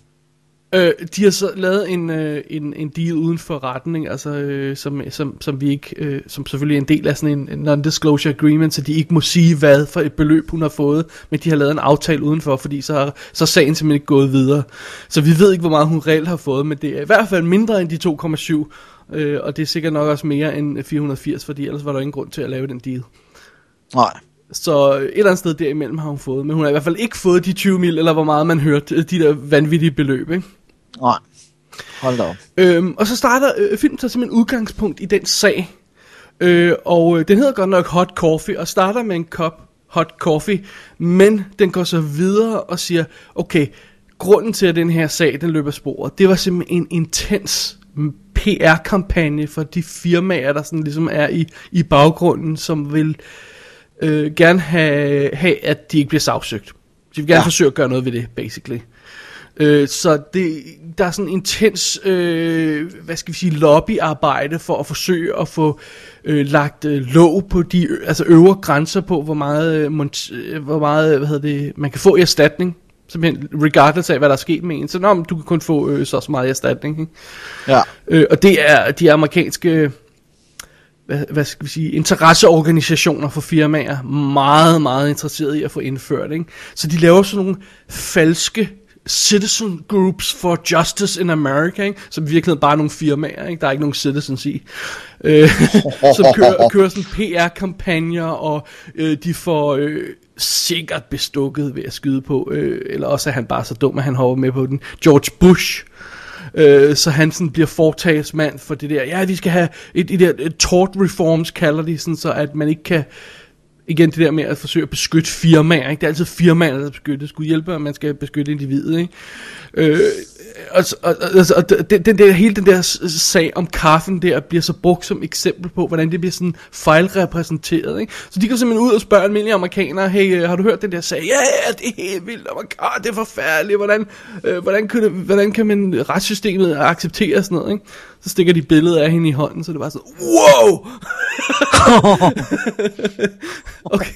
Øh, de har så lavet en, øh, en, en deal uden for retten, ikke? Altså, øh, som, som, som vi ikke, øh, som selvfølgelig er en del af sådan en, non-disclosure agreement, så de ikke må sige, hvad for et beløb hun har fået, men de har lavet en aftale udenfor, fordi så har så er sagen simpelthen ikke gået videre. Så vi ved ikke, hvor meget hun reelt har fået, men det er i hvert fald mindre end de 2,7, øh, og det er sikkert nok også mere end 480, fordi ellers var der ingen grund til at lave den deal. Nej. Så et eller andet sted derimellem har hun fået, men hun har i hvert fald ikke fået de 20 mil, eller hvor meget man hørte, de der vanvittige beløb, ikke? Nej. Hold da op. Øhm, og så starter øh, filmen så simpelthen udgangspunkt i den sag. Øh, og øh, den hedder godt nok Hot Coffee, og starter med en kop Hot Coffee, men den går så videre og siger, okay, grunden til, at den her sag, den løber sporet, det var simpelthen en intens PR-kampagne for de firmaer, der sådan ligesom er i, i baggrunden, som vil øh, gerne have, have, at de ikke bliver sagsøgt. De vil gerne Ja. forsøge at gøre noget ved det, basically. Øh, så det, der er sådan en intens, øh, hvad skal vi sige, lobbyarbejde for at forsøge at få øh, lagt øh, låg på de ø- altså øvre grænser på, hvor meget, øh, mont- øh, hvor meget hvad hedder det, man kan få i erstatning. Simpelthen regardless af, hvad der er sket med en. Så nå, du kan kun få øh, så så meget i erstatning. Ikke? Ja. Øh, og det er de amerikanske hvad, hvad skal vi sige, interesseorganisationer for firmaer meget, meget interesserede i at få indført. Ikke? Så de laver sådan nogle falske citizen groups for justice in America, ikke? som i virkeligheden bare er nogle firmaer, ikke? der er ikke nogen citizens i, øh, som kører, kører sådan PR-kampagner, og øh, de får øh, sikkert bestukket ved at skyde på, øh, eller også er han bare så dum, at han hopper med på den. George Bush, Øh, øh, så han sådan bliver fortagsmand for det der, ja, vi skal have et, et, et, et tort reforms, kalder de sådan, så at man ikke kan, igen det der med at forsøge at beskytte firmaer, ikke? det er altid firmaer, der beskytter, det skulle hjælpe, at man skal beskytte individet, ikke? Øh, og, og, altså, og, og den, den der, hele den der sag om kaffen der bliver så brugt som eksempel på, hvordan det bliver sådan fejlrepræsenteret, ikke? Så de går simpelthen ud og spørger almindelige amerikanere, hey, øh, har du hørt den der sag? Ja, ja, det er helt vildt, oh my god, det er forfærdeligt, hvordan, øh, hvordan, kan det, hvordan kan man retssystemet acceptere sådan noget, ikke? Så stikker de billedet af hende i hånden, så det var sådan, wow! okay.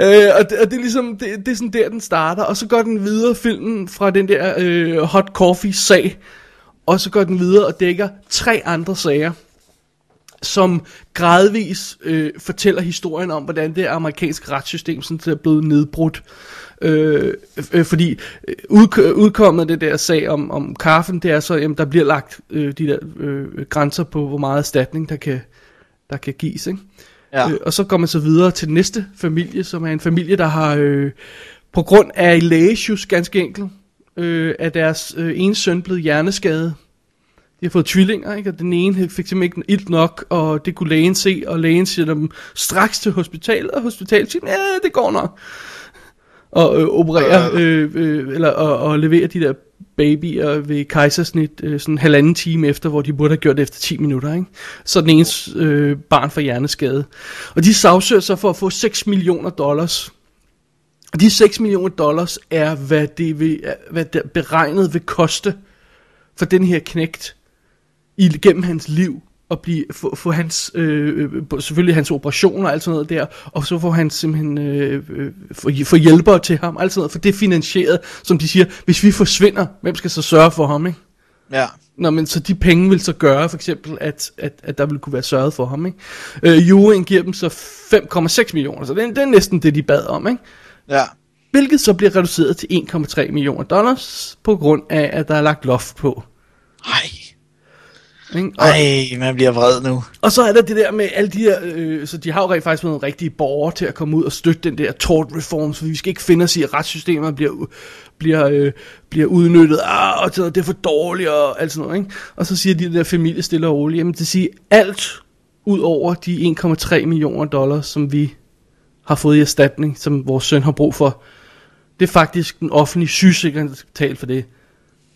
øh, og, det, og det er ligesom, det, det er sådan der, den starter, og så går den videre filmen fra den der øh, hot coffee sag, og så går den videre og dækker tre andre sager, som gradvis øh, fortæller historien om, hvordan det amerikanske retssystem sådan er blevet nedbrudt. Øh, øh, fordi øh, udk- udkommet af det der sag om, om kaffen, det er så, jamen, der bliver lagt øh, de der øh, grænser på, hvor meget erstatning der kan, der kan gives. Ikke? Ja. Øh, og så går man så videre til næste familie, som er en familie, der har øh, på grund af lægesjus ganske enkelt, øh, er deres øh, ene søn blevet hjerneskadet. De har fået tvillinger, ikke? og den ene fik simpelthen ikke ilt nok, og det kunne lægen se, og lægen siger dem straks til hospitalet, og hospitalet siger, ja, det går nok. Og øh, operere, øh, øh, eller og, og levere de der babyer ved kejsersnit øh, sådan halvanden time efter, hvor de burde have gjort det efter 10 minutter. Ikke? Så den ens øh, barn får hjerneskade. Og de sagsøger sig for at få 6 millioner dollars. De 6 millioner dollars er, hvad det, vil, hvad det beregnet vil koste for den her knægt igennem hans liv og blive, få, få hans, øh, øh, selvfølgelig hans operationer og alt sådan noget der, og så får han simpelthen, øh, øh, få, få hjælpere til ham, alt sådan noget, for det er finansieret, som de siger, hvis vi forsvinder, hvem skal så sørge for ham, ikke? Ja. Nå, men så de penge vil så gøre, for eksempel, at, at, at der vil kunne være sørget for ham, ikke? Øh, juryen giver dem så 5,6 millioner, så det, det er næsten det, de bad om, ikke? Ja. Hvilket så bliver reduceret til 1,3 millioner dollars, på grund af, at der er lagt loft på. Ej. Ikke? Og, Ej, man bliver vred nu. Og så er der det der med alle de her, øh, så de har jo rent faktisk været nogle rigtige borgere til at komme ud og støtte den der tort reform, så vi skal ikke finde os i, at retssystemet bliver, bliver, øh, bliver udnyttet, ah, og det er for dårligt, og alt sådan noget, ikke? Og så siger de der familie stille og roligt, jamen det siger alt ud over de 1,3 millioner dollars, som vi har fået i erstatning, som vores søn har brug for. Det er faktisk den offentlige sygesikring, der skal betale for det.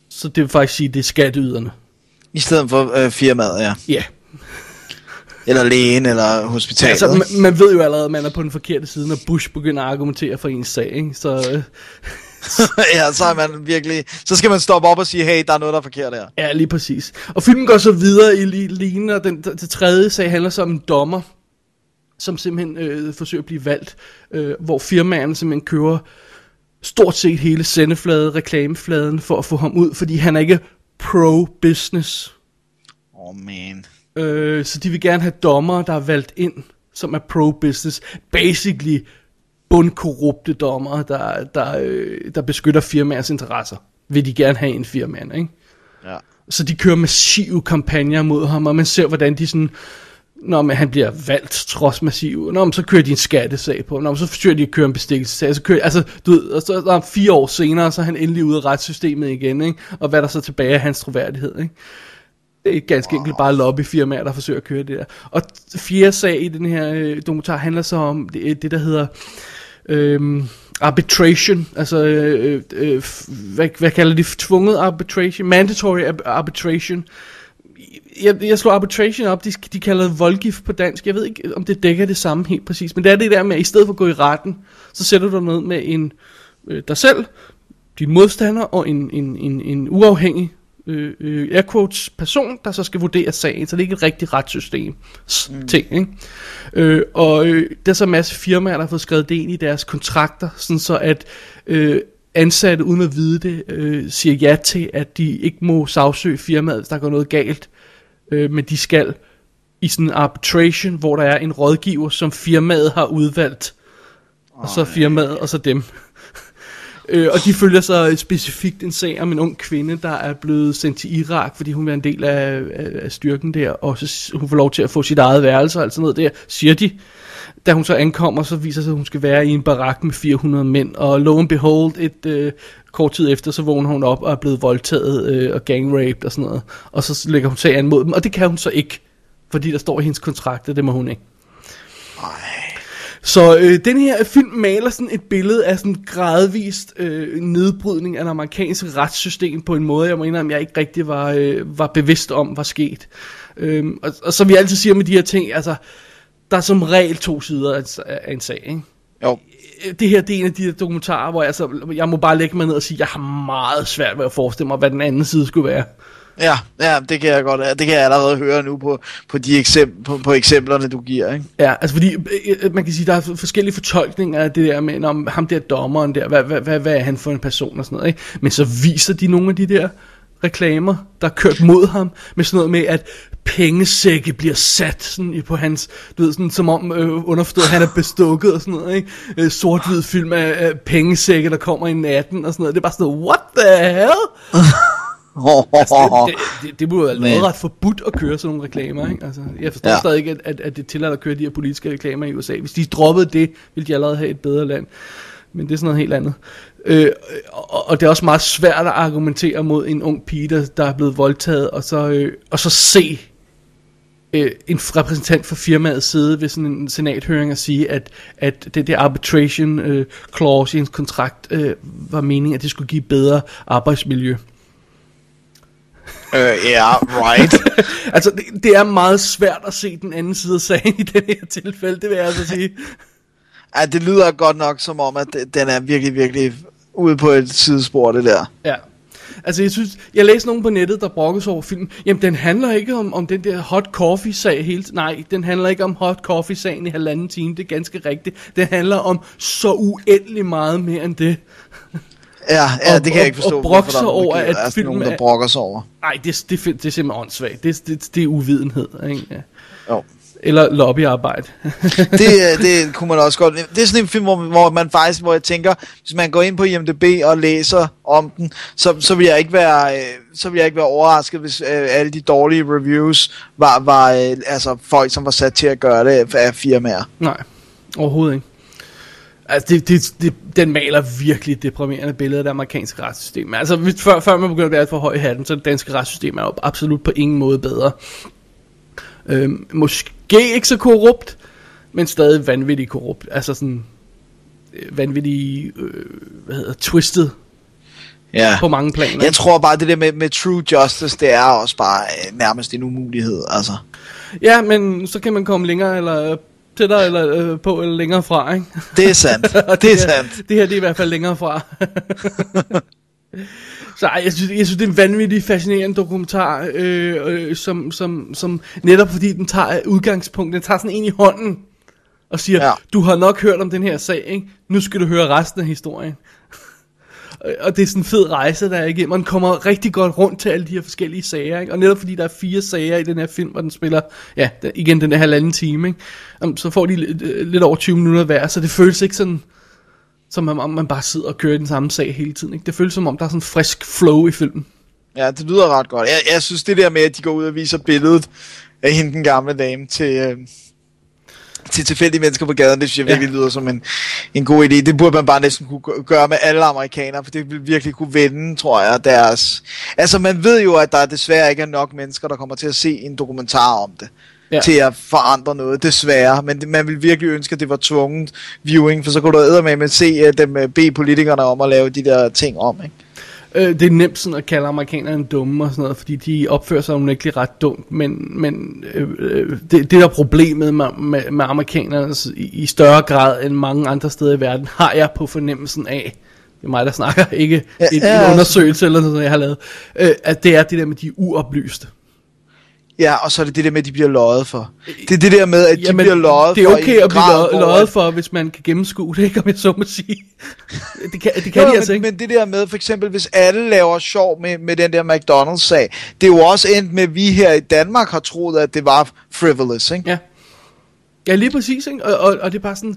Så det vil faktisk sige, at det er skatteyderne. I stedet for øh, firmaet, ja. Ja, Eller lægen, eller hospitalet. Altså, man, man ved jo allerede, at man er på den forkerte side, når Bush begynder at argumentere for ens sag, ikke? Så, øh, ja, så er man virkelig... Så skal man stoppe op og sige, hey, der er noget, der er forkert her. ja, lige præcis. Og filmen går så videre i li- lignende, og den, den, tredje sag handler så om en dommer, som simpelthen øh, forsøger at blive valgt, øh, hvor firmaerne simpelthen kører stort set hele sendeflade, reklamefladen, for at få ham ud, fordi han er ikke pro-business. Åh, oh, man. Øh, så de vil gerne have dommere, der er valgt ind, som er pro-business. Basically bundkorrupte dommere, der, der, øh, der beskytter firmaers interesser. Vil de gerne have en firmaen, ikke? Ja. Så de kører massive kampagner mod ham, og man ser, hvordan de sådan... Når man, han bliver valgt trods massiv, Nå, men så kører de en skattesag på, Nå, men så forsøger de at køre en bestikkelsesag, så kører, altså, du ved, og så der er fire år senere, så er han endelig ude af retssystemet igen, ikke? og hvad er der så tilbage af hans troværdighed, ikke? Det er ganske enkelt bare lobbyfirmaer, der forsøger at køre det der. Og fjerde sag i den her øh, dokumentar handler så om det, det der hedder øhm, arbitration, altså øh, øh, hvad, hvad kalder de tvunget arbitration, mandatory arbitration. Jeg, jeg slår arbitration op, de, de kalder det voldgift på dansk. Jeg ved ikke, om det dækker det samme helt præcis, men det er det der med, at i stedet for at gå i retten, så sætter du dig ned med en øh, dig selv, din modstander og en, en, en, en uafhængig øh, øh, air quotes person, der så skal vurdere sagen, så det er ikke et rigtigt retssystem mm. ting, ikke? Øh, og øh, der er så en masse firmaer, der har fået skrevet det ind i deres kontrakter, sådan så at øh, ansatte uden at vide det, øh, siger ja til, at de ikke må sagsøge firmaet, hvis der går noget galt, øh, men de skal i sådan en arbitration, hvor der er en rådgiver, som firmaet har udvalgt, og så firmaet, og så dem. Øh, og de følger så specifikt en sag om en ung kvinde, der er blevet sendt til Irak, fordi hun er en del af, af, af styrken der, og så hun får lov til at få sit eget værelse og alt sådan noget der, siger de. Da hun så ankommer, så viser det sig, at hun skal være i en barak med 400 mænd, og lo and behold, et øh, kort tid efter, så vågner hun op og er blevet voldtaget øh, og gangraped og sådan noget, og så lægger hun sagen mod dem, og det kan hun så ikke, fordi der står i hendes kontrakt, at det må hun ikke. Så øh, den her film maler sådan et billede af sådan gradvist øh, nedbrydning af det amerikanske retssystem på en måde, jeg må indrømme, jeg ikke rigtig var, øh, var bevidst om, var sket. Øhm, og, og som vi altid siger med de her ting, altså, der er som regel to sider af, af en sag, ikke? Jo. Det her, det er en af de her dokumentarer, hvor jeg, så, jeg må bare lægge mig ned og sige, jeg har meget svært ved at forestille mig, hvad den anden side skulle være. Ja, ja, det kan jeg godt, det kan jeg allerede høre nu på, på de eksempl, på, på eksemplerne, du giver, ikke? Ja, altså fordi øh, man kan sige, der er forskellige fortolkninger af det der med, om ham der dommeren der, hvad, hvad, hvad, hvad er han for en person og sådan noget, ikke? Men så viser de nogle af de der reklamer, der er kørt mod ham, med sådan noget med, at pengesække bliver sat sådan i- på hans, du ved, sådan som om øh, underforstået, han er bestukket og sådan noget, ikke? Øh, sort-hvid film af, af pengesække, der kommer i natten og sådan noget. Det er bare sådan noget, what the hell? Altså, det, det, det, det burde være Men- noget ret forbudt at køre sådan nogle reklamer, ikke? Altså, jeg forstår ja. Ja. stadig ikke, at, at, at det er tilladt at køre de her politiske reklamer i USA. Hvis de droppede det, ville de allerede have et bedre land. men det er sådan noget helt andet. Øh, og, og det er også meget svært at argumentere mod en ung pige, der, der er blevet voldtaget, og så, øh, og så se øh, en repræsentant for firmaet sidde ved sådan en senathøring og sige, at, at det der arbitration øh, clause i ens kontrakt øh, var meningen, at det skulle give bedre arbejdsmiljø. Øh, ja, right. altså, det, det er meget svært at se den anden side af sagen i det her tilfælde, det vil jeg altså sige. ja, det lyder godt nok som om, at den er virkelig, virkelig ude på et sidespor, det der. Ja. Altså, jeg synes, jeg læste nogen på nettet, der brokkes over filmen. Jamen, den handler ikke om, om den der hot coffee-sag hele tiden. Nej, den handler ikke om hot coffee-sagen i halvanden time. Det er ganske rigtigt. Den handler om så uendelig meget mere end det. Ja, ja Og- det kan jeg ikke forstå. og brokke sig er over, at er filmen nogen, der er- brokker sig over. Nej, det, det, det, det er simpelthen åndssvagt. Det, det, det er uvidenhed, ikke? Ja. Jo. Eller lobbyarbejde. det, det kunne man også godt. Det er sådan en film, hvor, hvor man faktisk, hvor jeg tænker, hvis man går ind på IMDb og læser om den, så, så vil jeg ikke være, øh, så vil jeg ikke være overrasket, hvis øh, alle de dårlige reviews var, var øh, altså folk, som var sat til at gøre det af firmaer. Nej, overhovedet ikke. Altså, det, det, det, den maler virkelig deprimerende billede af det amerikanske retssystem. Altså, hvis, før, før man begynder at være for høj i hatten, så det danske retssystem er jo absolut på ingen måde bedre. Øhm, måske ikke så korrupt, men stadig vanvittigt korrupt. Altså sådan øh, vanvittigt, øh, hvad hedder, twisted Ja. på mange planer. Jeg tror bare, det der med, med true justice, det er også bare øh, nærmest en umulighed, altså. Ja, men så kan man komme længere eller øh, tættere eller øh, på eller længere fra, ikke? Det er sandt. Og det er her- sandt. Det her det er i hvert fald længere fra. Så ej, jeg synes, jeg synes, det er en vanvittig fascinerende dokumentar, øh, øh, som, som, som netop fordi den tager udgangspunkt, den tager sådan en i hånden og siger. Ja. du har nok hørt om den her sag, ikke? nu skal du høre resten af historien. Og- det er sådan en fed rejse, der er igennem. Man kommer rigtig godt rundt til alle de her forskellige sager. Ikke? Og netop fordi der er fire sager i den her film, hvor den spiller, ja, igen den der halvanden time, ikke? Så får de lidt, øh, lidt over 20 minutter hver, så det føles ikke sådan, som om man bare sidder og kører den samme sag hele tiden. Ikke? Det føles som om, der er sådan en frisk flow i filmen. Ja, det lyder ret godt. Jeg, jeg synes, det der med, at de går ud og viser billedet af hende, den gamle dame, til, øh, til tilfældige mennesker på gaden, det synes jeg virkelig lyder som en, en god idé. Det burde man bare næsten kunne gø- gøre med alle amerikanere, for det vil virkelig kunne vende, tror jeg, deres... Altså, man ved jo, at der desværre ikke er nok mennesker, der kommer til at se en dokumentar om det. Ja. Ja. til at forandre noget, desværre. Men det, man vil virkelig ønske, at det var tvunget viewing, for så kunne du med at se uh, dem uh, bede politikerne om at lave de der ting om, ikke? Øh, det er nemt sådan at kalde amerikanerne dumme og sådan noget, fordi de opfører sig unægteligt ret dumt, men, men øh, øh, det, det der er problemet med, med, med amerikanerne i, i større grad end mange andre steder i verden, har jeg på fornemmelsen af, det er mig der snakker, ikke Ja, en, ja, en undersøgelse eller noget, jeg har lavet, øh, at det er det der med de uoplyste. Ja, og så er det det der med, at de bliver løjet for. Det er det der med, at de Jamen, bliver løjet det er for okay at blive løjet, hvor løjet for, hvis man kan gennemskue det, ikke om jeg så må sige. Det kan, det kan Jo, de men, altså ikke. men det der med, for eksempel, hvis alle laver sjov med, med den der McDonald's-sag, det er jo også endt med, at vi her i Danmark har troet, at det var frivolous, ikke? Ja. Ja, lige præcis, ikke? Og, og, og det er bare sådan,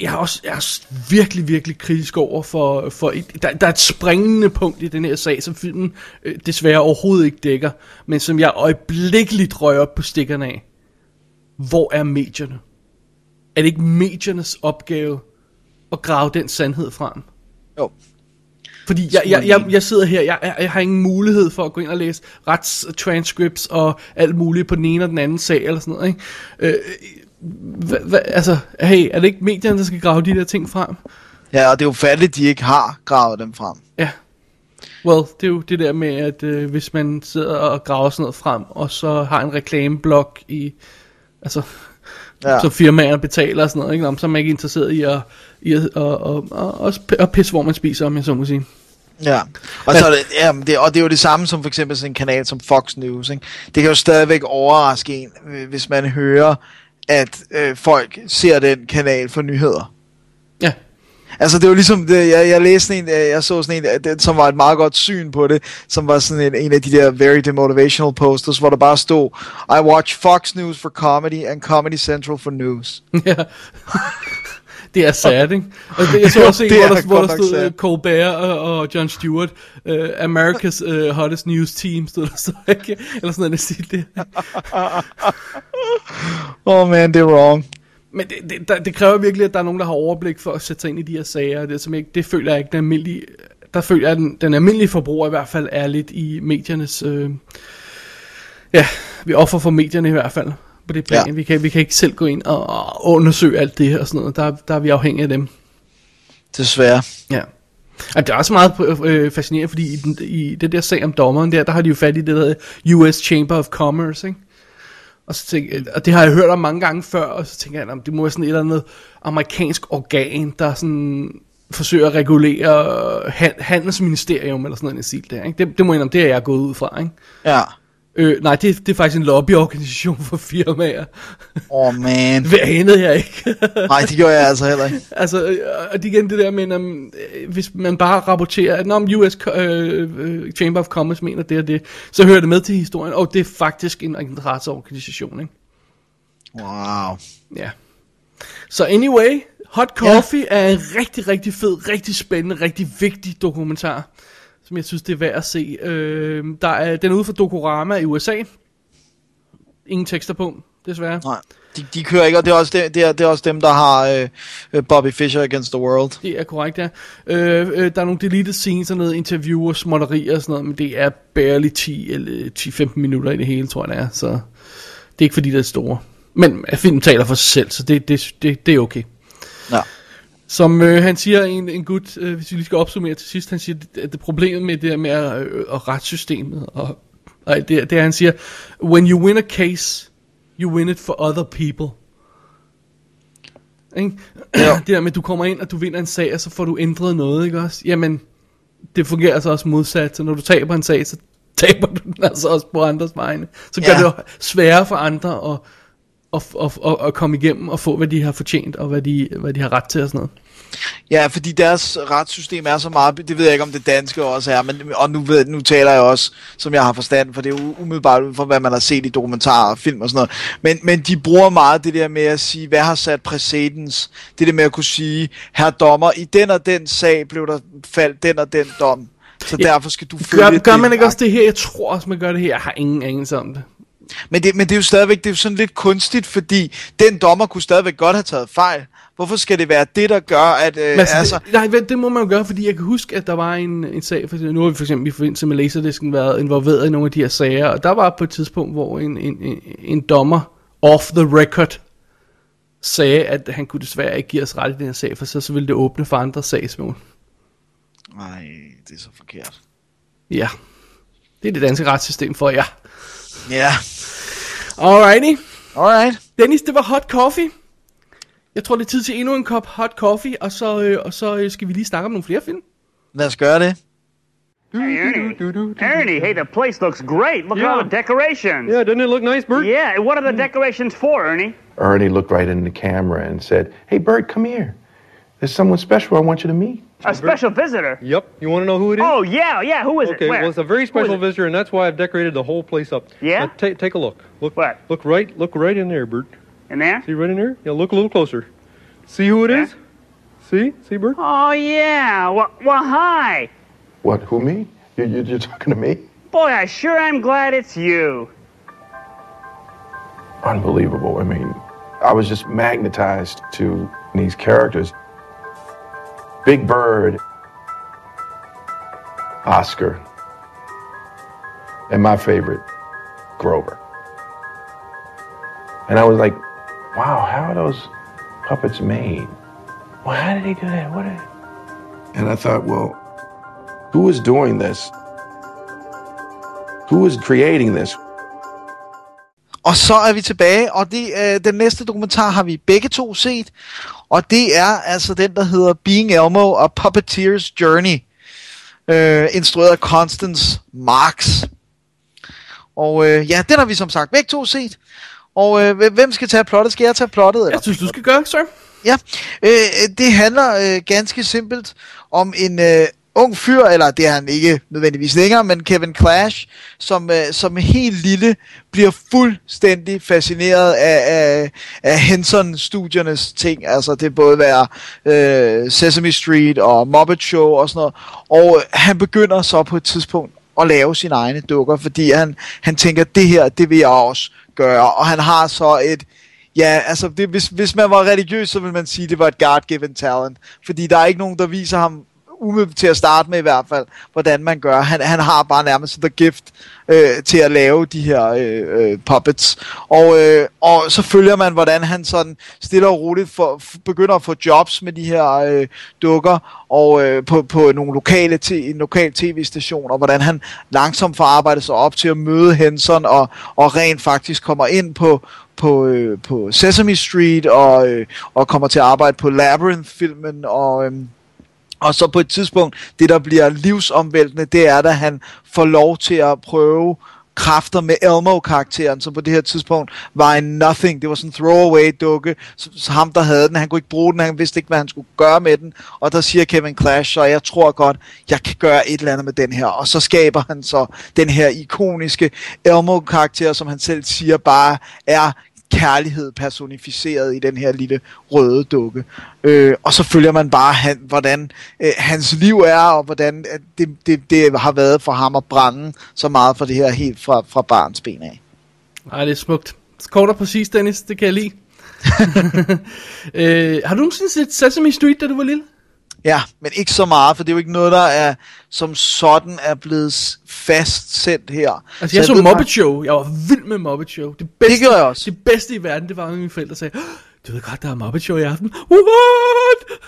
jeg er også, jeg er også virkelig, virkelig kritisk over for, for der, der er et springende punkt i den her sag, som filmen øh, desværre overhovedet ikke dækker, men som jeg øjeblikkeligt rører op på stikkerne af. Hvor er medierne? Er det ikke mediernes opgave at grave den sandhed frem? Jo. Fordi jeg, jeg, jeg, jeg sidder her, jeg, jeg, jeg har ingen mulighed for at gå ind og læse retstranscripts og alt muligt på den ene og den anden sag eller sådan noget, ikke? Øh, hva, hva, altså, hey, er det ikke medierne, der skal grave de der ting frem? Ja, og det er jo fattigt, at de ikke har gravet dem frem. Ja. Well, det er jo det der med, at øh, hvis man sidder og graver sådan noget frem, og så har en reklameblok i, altså, ja. Så firmaer betaler og sådan noget, ikke? Nå, så er man ikke interesseret i at, i at og, og, og, og pisse, hvor man spiser, om jeg så må sige. Ja, og, så er det, ja, det, og det er jo det samme som for eksempel sådan en kanal som Fox News. Ikke? Det kan jo stadigvæk overraske en, øh, hvis man hører, at øh, folk ser den kanal for nyheder. Ja. Altså det var ligesom, det, jeg, jeg læste en, øh, jeg så sådan en, øh, det, som var et meget godt syn på det, som var sådan en, en af de der very demotivational posters, hvor der bare stod, I watch Fox News for comedy and Comedy Central for news. Ja. det er sad, ikke? Og det, jeg så også en, hvor er der, hvor der stod uh, Colbert og, og John Stewart, uh, America's uh, hottest news team, stod der så, ikke? Eller sådan noget, der siger det. Oh man, det er wrong. Men det, det, der, det kræver virkelig, at der er nogen, der har overblik for at sætte sig ind i de her sager. Det, som ikke, det føler jeg ikke, den almindelige, der føler jeg, at den, den almindelige forbruger i hvert fald er lidt i mediernes... Øh, ja, vi offer for medierne i hvert fald på det plan. Ja. Vi, kan, vi kan ikke selv gå ind og, og undersøge alt det her og sådan noget. Der, der er vi afhængige af dem. Desværre. Ja. Og det er også meget øh, fascinerende, fordi i, den, i det der sag om dommeren der, der har de jo fat i det der hedder US Chamber of Commerce, ikke? Og, så tænker, jeg- og det har jeg hørt om mange gange før, og så tænker jeg, "Nå, det må være sådan et eller andet amerikansk organ, der sådan forsøger at regulere han, handelsministerium eller sådan noget i stil der, ikke? Det, det må jeg indrømme, det er jeg gået ud fra, ikke? Ja. Øh, nej, det, det er faktisk en lobbyorganisation for firmaer. Åh, oh, man. Det anede jeg ikke. Nej, det gjorde jeg altså heller ikke. Altså, øh, og det igen det der med, um, hvis man bare rapporterer, at når US øh, Chamber of Commerce mener det og det, så hører det med til historien, og det er faktisk en interesseorganisation, ikke? Wow. Ja. Så anyway, Hot Coffee ja. er en rigtig, rigtig fed, rigtig spændende, rigtig vigtig dokumentar, som jeg synes, det er værd at se. Øh, der er, den er ude for Dokorama i USA. Ingen tekster på, desværre. Nej, de, de kører ikke, og det er også, det, det er, det er også dem, der har øh, øh, Bobby Fischer Against the World. Det er korrekt, ja. Øh, øh, der er nogle deleted scenes og noget interview og småtterier og sådan noget, men det er barely 10 eller 10-15 minutter i det hele, tror jeg det er. Så det er ikke fordi, det er store. Men øh, filmen taler for sig selv, så det, det, det, det er okay. Som øh, han siger, en, en gut, øh, hvis vi lige skal opsummere til sidst, han siger, at det problemet med det der med at, øh, og retssystemet, og, og det, det er, han siger, when you win a case, you win it for other people. Ikke? Ja. det der med, at du kommer ind, og du vinder en sag, og så får du ændret noget, ikke også? Jamen, det fungerer altså også modsat, så når du taber en sag, så taber du den altså også på andres vegne. Så gør Ja. det jo sværere for andre at, at, at, at, at komme igennem og få, hvad de har fortjent, og hvad de, hvad de har ret til og sådan noget. Ja, fordi deres retssystem er så meget, det ved jeg ikke om det danske også er, men, og nu, ved, nu taler jeg også, som jeg har forstand, for det er jo umiddelbart ud fra, hvad man har set i dokumentarer og film og sådan noget. Men, men de bruger meget det der med at sige, hvad har sat præcedens? Det der med at kunne sige, her dommer, i den og den sag blev der faldt den og den dom. Så Ja. derfor skal du følge Gør, gør det. man ikke også det her? Jeg tror også, man gør det her. Jeg har ingen anelse om det. Men det, men det er jo stadigvæk det er jo sådan lidt kunstigt, fordi den dommer kunne stadigvæk godt have taget fejl. Hvorfor skal det være det, der gør, at... Øh, Men altså, altså, det, nej, det må man jo gøre, fordi jeg kan huske, at der var en, en sag, for nu har vi for eksempel i forbindelse med Laserdisken været involveret i nogle af de her sager, og der var på et tidspunkt, hvor en, en, en, en dommer off the record sagde, at han kunne desværre ikke give os ret i den her sag, for så, så ville det åbne for andre sagsmål. Nej, det er så forkert. Ja, det er det danske retssystem for jer. Ja, Alrighty. alright. Dennis, det var hot coffee. Jeg tror, det er tid til endnu en kop hot coffee, og så, øh, og så øh, skal vi lige snakke om nogle flere film. Lad os gøre det. Hey, Ernie. Ernie, hey, the place looks great. Look at all the decorations. Yeah, doesn't it look nice, Bert? Yeah, what are the decorations for, Ernie? Ernie looked right into the camera and said, Hey, Bert, come here. There's someone special I want you to meet. A special visitor. Yep. You want to know who it is? Oh, yeah, yeah. Who is okay, it? Where? well, it's a very special visitor, and that's why I've decorated the whole place up. Yeah? Now, ta- take a look. Look. What? Look right. Look right in there, Bert. In there? See right in there? Yeah. Look a little closer. See who it is? See? See, Bert? Oh, yeah. Well, well, hi. What, who, me? You, you, you're talking to me? Boy, I sure am glad it's you. Unbelievable. I mean, I was just magnetized to these characters. Big Bird, Oscar, and my favorite, Grover. And I was like, wow, how are those puppets made? Well, how did he do that? What? Did... And I thought, well, who is doing this? Who is creating this? Og så er vi tilbage, og det, øh, den næste dokumentar har vi begge to set, og det er altså den, der hedder Being Elmo og Puppeteer's Journey, øh, instrueret af Constance Marks. Og øh, ja, den har vi som sagt begge to set. Og øh, hvem skal tage plottet? Skal jeg tage plottet? Eller? Jeg synes, du skal gøre, sir. Ja, øh, det handler øh, ganske simpelt om en øh, ung fyr, eller det er han ikke nødvendigvis længere, men Kevin Clash, som, øh, som helt lille bliver fuldstændig fascineret af, af, af Henson-studiernes ting. Altså det både være øh, Sesame Street og Muppet Show og sådan noget. Og han begynder så på et tidspunkt at lave sine egne dukker, fordi han, han tænker, det her, det vil jeg også gøre. Og han har så et Ja, altså det, hvis, hvis man var religiøs, så ville man sige, at det var et God-given talent. Fordi der er ikke nogen, der viser ham umiddelbart til at starte med i hvert fald, hvordan man gør. Han, han har bare nærmest the gift øh, til at lave de her øh, øh, puppets. Og, øh, og så følger man, hvordan han sådan stille og roligt for, f- begynder at få jobs med de her øh, dukker og øh, på, på nogle lokale t- en lokal tv-station, og hvordan han langsomt får arbejdet sig op til at møde Henson og, og rent faktisk kommer ind på, på, øh, på Sesame Street og, øh, og kommer til at arbejde på Labyrinth-filmen og... Øh, og så på et tidspunkt, det der bliver livsomvæltende, det er, da han får lov til at prøve kræfter med Elmo-karakteren, som på det her tidspunkt var en nothing. Det var sådan en throwaway dukke. Så, så ham, der havde den, han kunne ikke bruge den, han vidste ikke, hvad han skulle gøre med den. Og der siger Kevin Clash, så jeg tror godt, jeg kan gøre et eller andet med den her. Og så skaber han så den her ikoniske Elmo-karakter, som han selv siger bare er kærlighed personificeret i den her lille røde dukke. Øh, og så følger man bare, han, hvordan øh, hans liv er, og hvordan øh, det, det, det har været for ham at brænde så meget for det her helt fra, fra barns ben af. Ej, det er smukt. Kort og præcis, Dennis. Det kan jeg lide. øh, har du nogensinde set Sesame Street, da du var lille? Ja, men ikke så meget, for det er jo ikke noget, der er som sådan er blevet fastsendt her. Altså, jeg så, ved Muppet Show. Jeg var vild med Muppet Show. Det, bedste, gjorde jeg også. Det bedste i verden, det var, når mine forældre sagde, "Åh, du ved godt, der er Muppet Show i aften. What?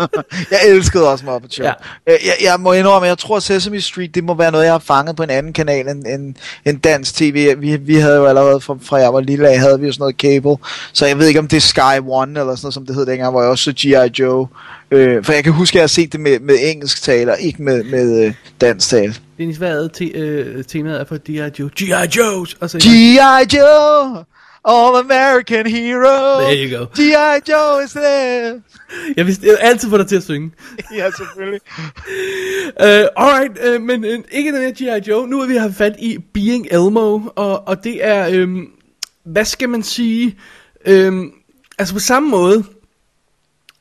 jeg elskede også Muppet Show. Ja. Jeg, jeg, må indrømme, jeg tror Sesame Street, det må være noget, jeg har fanget på en anden kanal end, end, end dansk tv. Vi, vi havde jo allerede fra, fra jeg var lille af, havde vi jo sådan noget cable. Så jeg ved ikke, om det er Sky One, eller sådan noget, som det hed dengang, hvor jeg også så G.I. Joe. Øh, for jeg kan huske, at jeg har set det med, med engelsk tale, og ikke med, med øh, dansk tale. Dennis, hvad er te- øh, temaet er for G.I. Joe? G.I. Joe's! G.I. Joe! All American hero! There you go. G.I. Joe is there! jeg vidste, jeg altid få dig til at synge. ja, selvfølgelig. Uh, alright, uh, men uh, ikke den her G.I. Joe. Nu er vi har fat i Being Elmo, og, og det er, um, hvad skal man sige, um, altså på samme måde,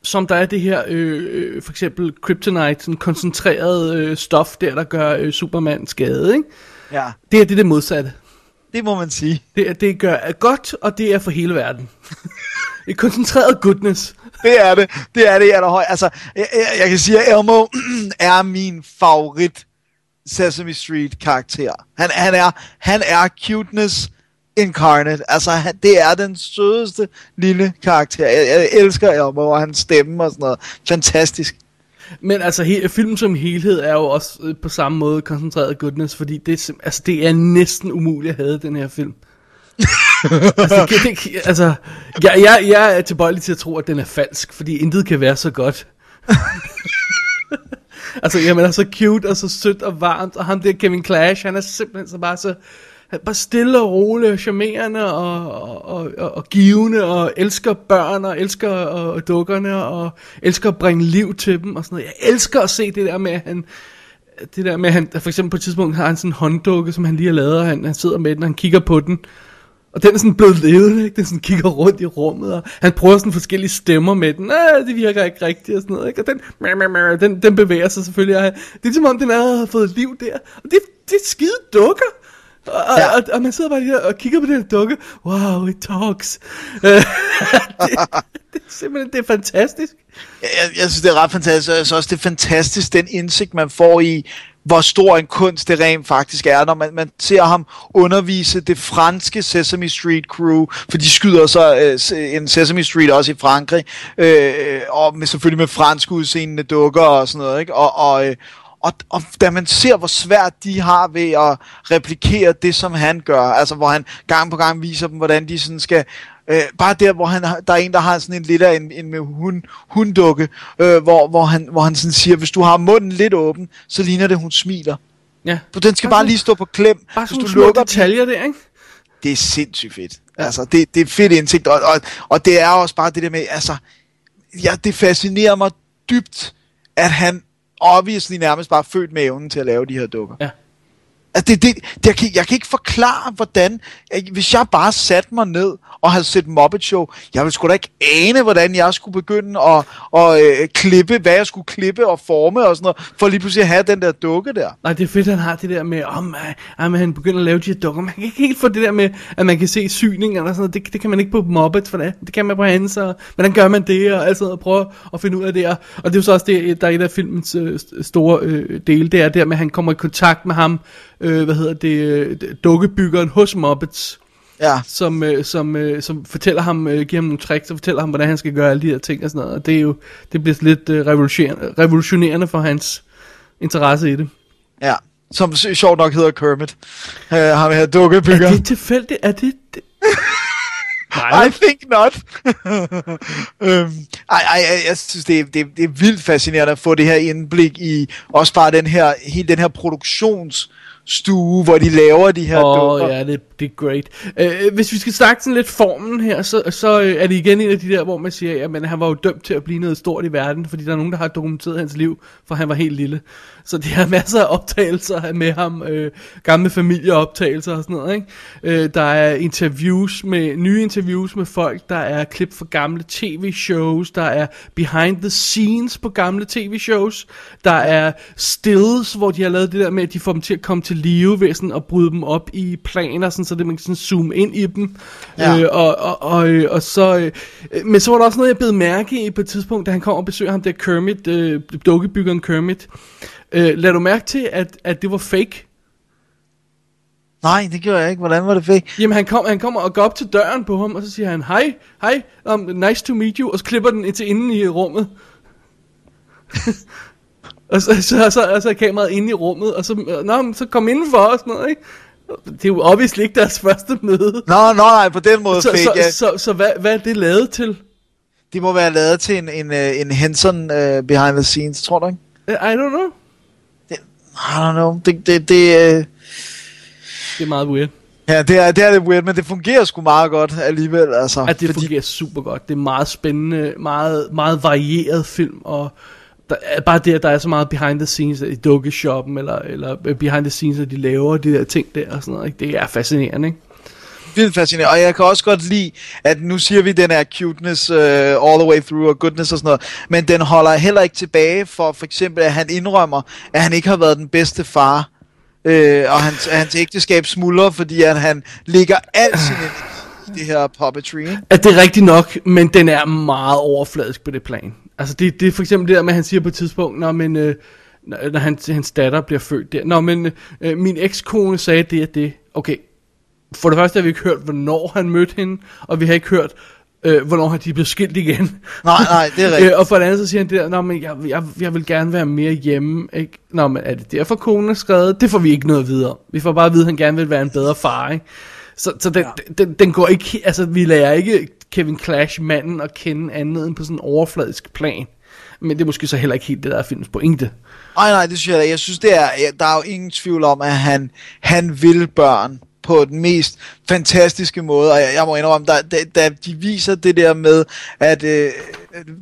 som der er det her, øh, for eksempel Kryptonite, sådan koncentreret øh, stof der, der gør øh, Superman skade, ikke? Ja, Det er det, det modsatte. Det må man sige. Det, er- det gør er godt, og det er for hele verden. er koncentreret goodness. Det er det. Det er det i allerhøj. Altså, jeg, jeg, jeg kan sige, at Elmo er min favorit Sesame Street karakter. Han, han, er, han er cuteness incarnate. Altså, han, det er den sødeste lille karakter. Jeg, jeg elsker Elmo og hans stemme og sådan noget. Fantastisk. Men altså, he, filmen som helhed er jo også øh, på samme måde koncentreret goodness, fordi det, er altså, det er næsten umuligt at have den her film. altså, det, det, altså jeg, jeg, jeg er tilbøjelig til at tro, at den er falsk, fordi intet kan være så godt. altså, jamen, er så cute og så sødt og varmt, og ham der Kevin Clash, han er simpelthen så bare så bare stille og rolig og charmerende og, og, og, og, givende og elsker børn og elsker og, dukkerne og elsker at bringe liv til dem og sådan noget. Jeg elsker at se det der med, at han, det der med, at han, for eksempel på et tidspunkt har han sådan en hånddukke, som han lige har lavet, og han, han sidder med den, og han kigger på den, og den er sådan blevet levende, ikke? Den sådan kigger rundt i rummet, og han prøver sådan forskellige stemmer med den. Ah, det virker ikke rigtigt og sådan noget, ikke? Og den, meh, meh, meh, den, den bevæger sig selvfølgelig. Og det er som om, den allerede har fået liv der. Og det, det er skide dukker. Og, ja. og, og, man sidder bare her og kigger på den dukke. Wow, it talks. Det, det, er simpelthen, det er fantastisk. Jeg, jeg, jeg synes, det er ret fantastisk. Jeg synes også, det er fantastisk, den indsigt, man får i, hvor stor en kunst det rent faktisk er, når man, man ser ham undervise det franske Sesame Street crew, for de skyder så øh, en Sesame Street også i Frankrig, øh, og med, selvfølgelig med fransk udseende dukker og sådan noget, ikke? Og, og, øh, og, og da man ser, hvor svært de har ved at replikere det, som han gør, altså hvor han gang på gang viser dem, hvordan de sådan skal Øh, bare der, hvor han der er en, der har sådan en lidt af en, en med hund, hunddukke, øh, hvor, hvor, han, hvor han sådan siger, hvis du har munden lidt åben, så ligner det, hun smiler. Ja. For den skal bare lige stå på klem. Bare hvis du lukker detaljer der, ikke? Det er sindssygt fedt. Ja. Altså, det, det er fedt indsigt, og, og, og det er også bare det der med, altså, ja, det fascinerer mig dybt, at han obviously nærmest bare født med evnen til at lave de her dukker. Ja. Altså, det, det, det, jeg, kan, jeg kan ikke forklare, hvordan... at Hvis jeg bare satte mig ned og havde set Muppet Show, jeg ville sgu da ikke ane, hvordan jeg skulle begynde at, at øh, klippe, hvad jeg skulle klippe og forme og sådan noget, for lige pludselig at have den der dukke der. Nej, det er fedt, han har det der med, om oh, han begynder at lave de her dukker. Man kan ikke helt få det der med, at man kan se syninger og sådan noget. Det, det kan man ikke på Muppet, for det, det kan man på hans. Og, hvordan gør man det, og alt sådan noget, prøve at finde ud af det. Og, og det er jo så også det, der er et af filmens øh, store øh, dele, det er der med, at han kommer i kontakt med ham, øh, hvad hedder det, øh, dukkebyggeren hos Muppets. Ja. Som, øh, som, øh, som fortæller ham, øh, giver ham nogle tricks, og fortæller ham, hvordan han skal gøre alle de her ting og sådan noget. Og det er jo, det bliver lidt øh, revolutionerende, revolutionerende for hans interesse i det. Ja, som sjovt nok hedder Kermit. Uh, ham her dukkebygger. Er det tilfældigt? Er det... det? I think not. øhm, ej, ej, jeg synes, det er, det, er, det er vildt fascinerende at få det her indblik i, også bare den her, hele den her produktionsstue, hvor de laver de her Åh, dukker. ja, det, det er great. Øh, hvis vi skal snakke sådan lidt formen her, så, så øh, er det igen en af de der, hvor man siger, at han var jo dømt til at blive noget stort i verden, fordi der er nogen, der har dokumenteret hans liv, for han var helt lille. Så de har masser af optagelser med ham, øh, gamle familieoptagelser og sådan noget. Ikke? Øh, der er interviews med, nye interviews med folk, der er klip fra gamle tv-shows, der er behind the scenes på gamle tv-shows, der er stills, hvor de har lavet det der med, at de får dem til at komme til live ved sådan at bryde dem op i planer, sådan, så det man kan sådan zoome ind i dem. Ja. Øh, og, og, og, og så, øh, men så var der også noget, jeg blev mærke i på et tidspunkt, da han kom og besøgte ham der Kermit, øh, dukkebyggeren Kermit. Øh, lad du mærke til, at, at det var fake? Nej, det gjorde jeg ikke. Hvordan var det fake? Jamen han, kom, han kommer og går op til døren på ham, og så siger han, hej, hej, um, nice to meet you, og så klipper den til inden i rummet. og så, så, så, så er kameraet inde i rummet, og så, nå, så kom indenfor og sådan noget, ikke? Det er jo obviously ikke deres første møde. Nå, nå, nej, på den måde Så, fake. så, ja. så, så, så hvad, hvad er det lavet til? De må være lavet til en, en, øh, en Henson uh, behind the scenes, tror du ikke? I don't know. I don't know. Det, det, det, uh... Det er meget weird. Ja, det er, det er lidt weird, men det fungerer sgu meget godt alligevel, altså. At det fordi... fungerer super godt. Det er meget spændende, meget, meget varieret film, og der er bare det, at der er så meget behind the scenes i dukkeshoppen, eller, eller behind the scenes, at de laver de der ting der og sådan noget. Ikke? Det er fascinerende, ikke? vildt fascinerende, og jeg kan også godt lide, at nu siger vi, at den er cuteness uh, all the way through, og goodness og sådan noget, men den holder heller ikke tilbage for for eksempel, at han indrømmer, at han ikke har været den bedste far, øh, og hans, hans ægteskab smuldrer, fordi at han ligger alt sin i det her puppetry. At det er rigtigt nok, men den er meget overfladisk på det plan. Altså det, det er for eksempel det der med, at han siger på et tidspunkt, når, men, øh, når hans, hans datter bliver født der. Nå, men øh, min ekskone sagde det og det. Okay, for det første har vi ikke hørt, hvornår han mødte hende, og vi har ikke hørt, øh, hvornår han de blev skilt igen. Nej, nej, det er rigtigt. øh, og for det andet så siger han det der, Nå, men jeg, jeg, jeg vil gerne være mere hjemme. Ikke? Nå, men er det derfor konen er skrevet? Det får vi ikke noget at vide om. Vi får bare at vide, at han gerne vil være en bedre far, ikke? Så, så den, ja. den, den går ikke, altså vi lærer ikke Kevin Clash manden at kende andet end på sådan en overfladisk plan. Men det er måske så heller ikke helt det, der er filmens pointe. Nej, nej, det synes jeg da. Jeg synes, det er, ja, der er jo ingen tvivl om, at han, han vil børn på den mest fantastiske måde, og jeg, jeg må indrømme, der, der, der, de viser det der med, at øh,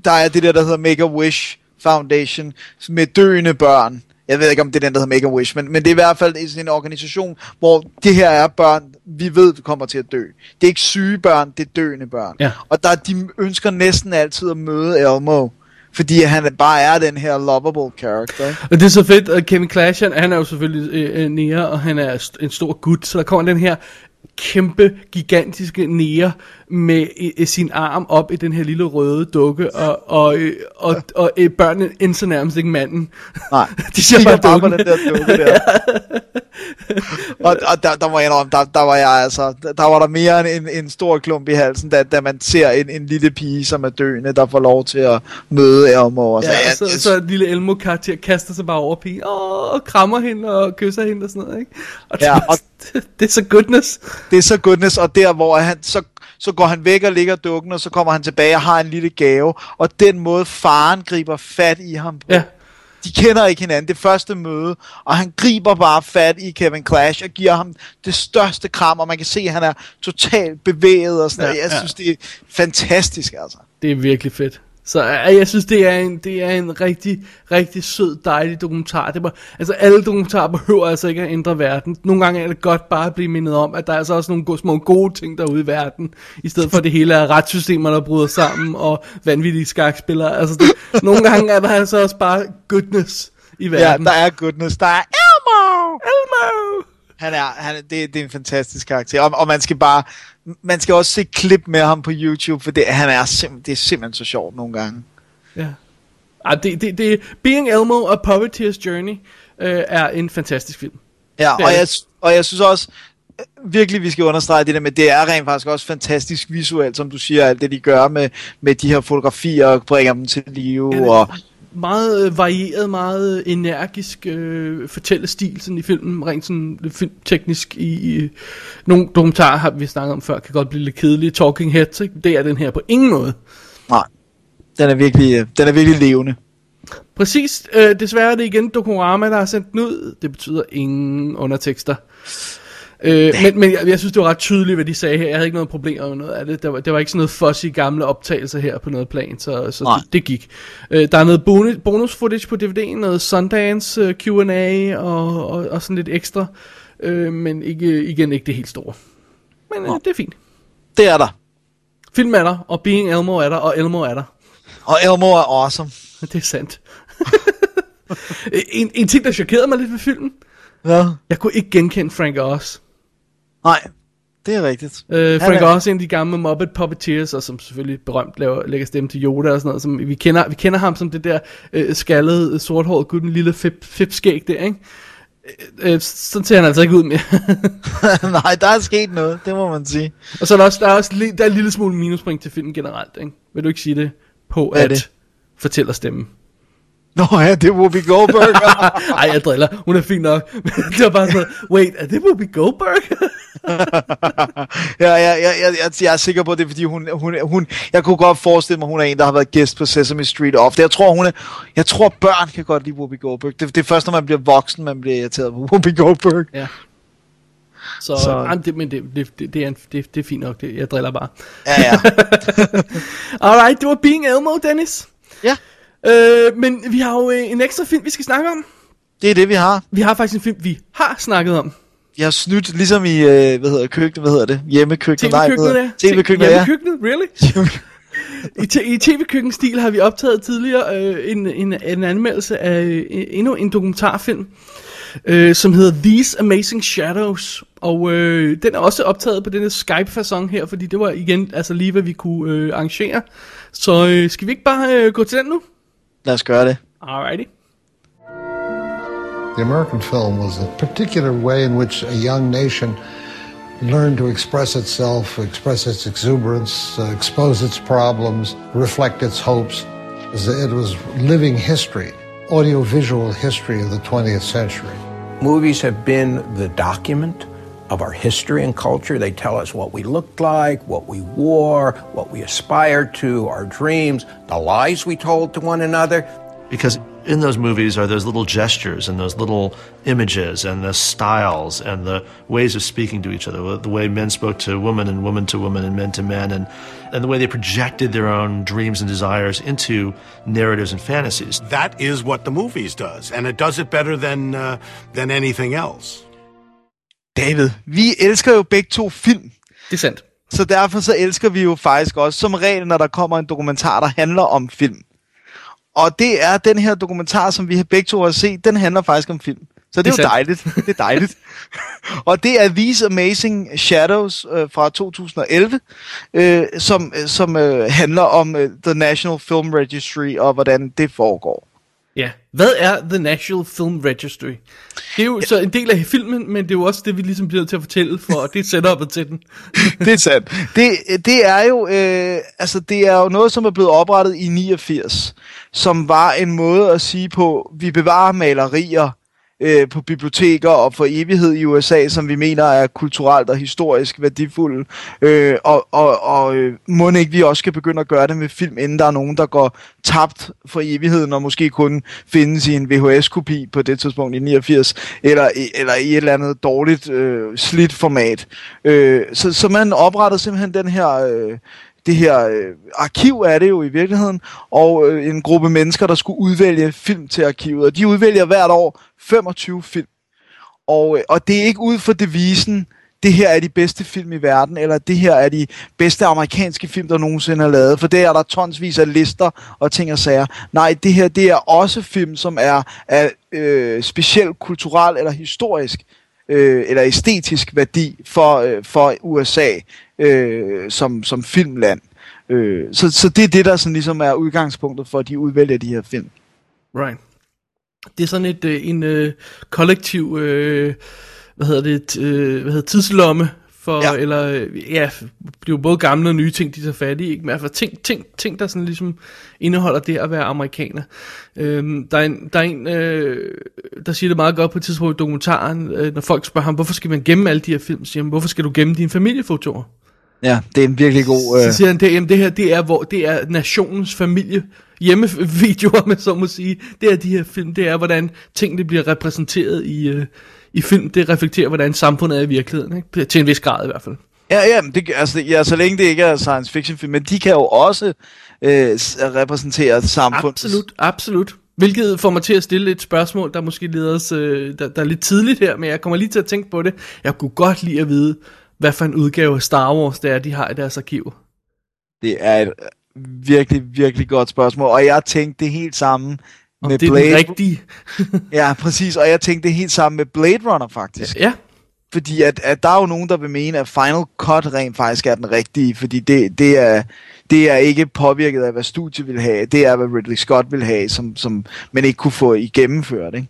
der er det der, der hedder Make-A-Wish Foundation, med døende børn. Jeg ved ikke, om det er den, der hedder Make-A-Wish, men, men det er i hvert fald sådan en organisation, hvor det her er børn, vi ved, kommer til at dø. Det er ikke syge børn, det er døende børn. Ja. Og der, de ønsker næsten altid at møde Elmo, fordi han bare er den her lovable character. Ikke? Og det er så fedt, at Kevin Clash, han, han er jo selvfølgelig øh, øh, nære, og han er st- en stor gut, så der kommer den her kæmpe, gigantiske nære med i, sin arm op i den her lille røde dukke, og, og, øh, og, og, og øh, børnene indser nærmest ikke manden. Nej, de siger bare, bare dukken. den der dukke der. og og der, der må jeg indrømme, der, der var jeg altså, der, var der mere end en, en stor klump i halsen, da, da man ser en, en lille pige, som er døende, der får lov til at møde Elmo. Altså, Ja, jeg, så, så en lille Elmo karakter kaster sig bare over pigen, åh, og krammer hende og kysser hende og sådan noget, ikke? Og Ja, og- det, er så goodness. det er så goodness, og der hvor han, så, så går han væk og ligger dukken, og så kommer han tilbage og har en lille gave, og den måde faren griber fat i ham på, Ja. de kender ikke hinanden, det første møde, og han griber bare fat i Kevin Clash og giver ham det største kram, og man kan se, at han er totalt bevæget og sådan Ja, noget. Jeg ja. synes, det er fantastisk, altså. Det er virkelig fedt. Så øh, jeg synes, det er en, det er en rigtig, rigtig sød, dejlig dokumentar. Det var, altså alle dokumentarer behøver altså ikke at ændre verden. Nogle gange er det godt bare at blive mindet om, at der er altså også nogle gode, små gode ting derude i verden. I stedet for det hele er retssystemer, der bryder sammen, og vanvittige skakspillere. Altså det, nogle gange er der altså også bare goodness i Ja, verden. der er goodness. Der er Elmo! Elmo! Han er, han, det, det er en fantastisk karakter. Og, og man skal bare, man skal også se klip med ham på YouTube, for det, han er simp- det er simpelthen så sjovt nogle gange. Ja. Ah, det, det, det, Being Elmo og Puppeteer's Journey øh, er en fantastisk film. Ja, og jeg, og jeg synes også, virkelig vi skal understrege det der med, det er rent faktisk også fantastisk visuelt, som du siger, alt det de gør med, med de her fotografier, og bringer dem til live, Ja, og Meget øh, varieret, meget energisk øh, fortællestil sådan i filmen, rent sådan filmteknisk i, i nogle dokumentarer har vi snakket om før, kan godt blive lidt kedelige, Talking Heads, ikke? det er den her på ingen måde. nej, den er virkelig, øh, den er virkelig levende. Præcis, øh, desværre er det igen Dokorama, der har sendt den ud, det betyder ingen undertekster. Øh, men, men jeg, jeg synes, det var ret tydeligt, hvad de sagde her. Jeg havde ikke noget problem med noget af det. Der var, det var ikke sådan noget fuzzy gamle optagelser her på noget plan, så, så Nej. det, det gik. Øh, der er noget bonus, bonus footage på DVD'en, noget Sundance øh, Q&A og, og, og sådan lidt ekstra. Øh, men ikke, igen ikke det helt store. Men øh, det er fint. Det er der. Film er der, og Being Elmo er der, og Elmo er der. Og Elmo er awesome. Det er sandt. en, en ting, der chokerede mig lidt ved filmen, Ja. jeg kunne ikke genkende Frank Oz. Nej, det er rigtigt. Øh, Frank Oz er en af de gamle Muppet Puppeteers, og som selvfølgelig berømt laver, lægger stemme til Yoda og sådan noget. Som vi, kender, vi kender ham som det der øh, skaldede, sorthårede gut, en lille fip, fipskæg der, ikke? Øh, øh, sådan ser han altså ikke ud mere. Nej, der er sket noget, det må man sige. og så er der også, der er også der er en lille smule minuspoint til filmen generelt, ikke? Vil du ikke sige det? På Hvad at det? fortæller stemmen. Nå ja, det er Whoopi Goldberg. Ej, jeg driller. Hun er fin nok. Det var bare sådan wait, er det Whoopi Goldberg? ja, ja, ja, jeg, jeg, jeg er sikker på, at det er fordi, hun, hun, hun, jeg kunne godt forestille mig, hun er en, der har været gæst på Sesame Street ofte. Jeg tror, hun er, jeg tror, børn kan godt lide Whoopi Goldberg. Det, det er først, når man bliver voksen, man bliver irriteret på Whoopi Goldberg. Ja. Så, Så-. Ej, det, men det, det, det, det, er en, det, det er fint nok, det, jeg driller bare. Ja, ja. Alright, det var Being Elmo, Dennis. Ja. Øh, men vi har jo øh, en ekstra film, vi skal snakke om. Det er det, vi har. Vi har faktisk en film, vi har snakket om. Jeg har snydt, ligesom i, øh, hvad hedder køkkenet, hvad hedder det? Hjemmekøkkenet? Nej, hvad hedder-. TV-køkkenet, ja. Hjemmekøkkenet, really? I, t- I tv-køkkenstil har vi optaget tidligere øh, en, en, en anmeldelse af øh, endnu en dokumentarfilm, øh, som hedder These Amazing Shadows. Og øh, den er også optaget på denne Skype-fasong her, fordi det var igen altså lige, hvad vi kunne øh, arrangere. Så øh, skal vi ikke bare øh, gå til den nu? Lad os gøre det. Alrighty. The American film was a particular way in which a young nation learned to express itself, express its exuberance, uh, expose its problems, reflect its hopes. It was living history, audiovisual history of the 20th century. Movies have been the document of our history and culture. They tell us what we looked like, what we wore, what we aspired to, our dreams, the lies we told to one another. Because in those movies are those little gestures and those little images and the styles and the ways of speaking to each other, the way men spoke to women and women to women and men to men, and, and the way they projected their own dreams and desires into narratives and fantasies. That is what the movies does, and it does it better than uh, than anything else. David, vi elsker jo begge to film. Det er sandt. Så derfor så elsker vi jo faktisk også som regel, når der kommer en dokumentar, der handler om film. Og det er den her dokumentar, som vi begge to har set, den handler faktisk om film. Så det, Det er jo sandt. dejligt. Det er dejligt. og det er These Amazing Shadows øh, fra 2011, øh, som, øh, som øh, handler om øh, The National Film Registry og hvordan det foregår. Ja. Hvad er The National Film Registry? Det er jo så en del af filmen, men det er jo også det, vi ligesom bliver nødt til at fortælle, for det er setup'et til den. det er sandt. Det, det er jo øh, altså det er jo noget som er blevet oprettet i 89, som var en måde at sige på vi bevarer malerier øh, på biblioteker og for evighed i USA, som vi mener er kulturelt og historisk værdifulde. Øh, og og, og øh, må ikke vi også skal begynde at gøre det med film, inden der er nogen, der går tabt for evigheden, og måske kun findes i en VHS-kopi på det tidspunkt i 89, eller, eller i et eller andet dårligt øh, slidt format. Øh, så, så man oprettede simpelthen den her... Øh, det her øh, arkiv er det jo i virkeligheden, og øh, en gruppe mennesker, der skulle udvælge film til arkivet. Og de udvælger hvert år 25 film. Og, øh, og det er ikke ud for devisen, det her er de bedste film i verden, eller det her er de bedste amerikanske film, der nogensinde er lavet, for der er der tonsvis af lister og ting og sager. Nej, det her det er også film, som er er øh, speciel kulturel eller historisk øh, eller æstetisk værdi for, øh, for USA øh, som, som filmland. Øh, så, så det er det, der sådan ligesom er udgangspunktet for, at de udvælger de her film. Right. Det er sådan et, øh, en øh, kollektiv, øh, hvad hedder det, øh, hvad hedder tidslomme, for, ja. eller ja, det er jo både gamle og nye ting, de tager fat i, ikke? men fald ting, ting, ting, der sådan ligesom indeholder det at være amerikaner. Øhm, der er en, der, er en øh, der siger det meget godt på et tidspunkt i dokumentaren, øh, når folk spørger ham, hvorfor skal man gemme alle de her film, siger han, hvorfor skal du gemme dine familiefotoer? Ja, det er en virkelig god... Så Øh, siger han, det, jamen, det her, det er, hvor, det er nationens familie hjemmevideoer, med så må sige. Det er de her film, det er, hvordan tingene bliver repræsenteret i, øh, i film. Det reflekterer, hvordan samfundet er i virkeligheden, ikke? til en vis grad i hvert fald. ja, ja, men det, altså, ja, så længe det ikke er science fiction film, men de kan jo også øh, repræsentere samfundet. Absolut, absolut. Hvilket får mig til at stille et spørgsmål, der måske leder os, øh, der, der er lidt tidligt her, men jeg kommer lige til at tænke på det. Jeg kunne godt lide at vide, hvad for en udgave af Star Wars det er, de har i deres arkiv. Det er et virkelig, virkelig godt spørgsmål, og jeg tænkte det helt samme Om med det er Blade. den rigtige. ja, præcis, og jeg tænkte det helt samme med Blade Runner faktisk. Ja. Fordi at, at der er jo nogen, der vil mene, at Final Cut rent faktisk er den rigtige, fordi det, det, er, det er ikke påvirket af, hvad studiet vil have. Det er, hvad Ridley Scott vil have, som, som man ikke kunne få i gennemført. Ikke?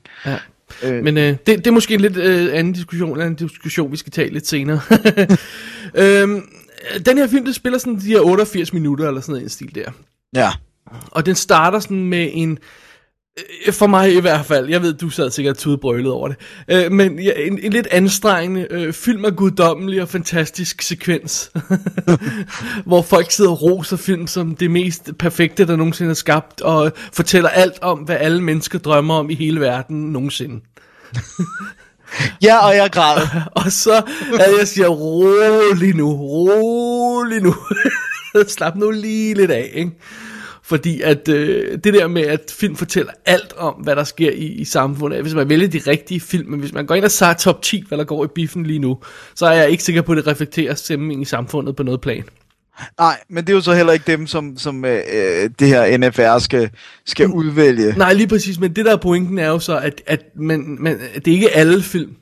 Øh. Men øh, det, det er måske en lidt øh, anden diskussion, en diskussion, vi skal tage lidt senere. øhm, den her film, det spiller sådan de her 88 minutter, eller sådan en stil der. Ja. Og den starter sådan med en, øh, for mig i hvert fald, jeg ved, du sad sikkert tudbrølet over det, øh, men ja, en, en lidt anstrengende øh, film af guddommelig og fantastisk sekvens, hvor folk sidder og roser film som det mest perfekte, der nogensinde er skabt, og fortæller alt om, hvad alle mennesker drømmer om i hele verden nogensinde. Ja, og jeg græd. og så at jeg siger, rolig nu, rolig nu. Slap nu lige lidt af, ikke? Fordi at øh, det der med, at film fortæller alt om, hvad der sker i, i samfundet, hvis man vælger de rigtige film, men hvis man går ind og siger top 10, hvad der går i biffen lige nu, så er jeg ikke sikker på, at det reflekterer stemningen i samfundet på noget plan. Nej, men det er jo så heller ikke dem, som, som øh, øh, det her NFR skal, skal udvælge. Nej, lige præcis, men det der er pointen er jo så, at, at man, man, det er ikke alle film.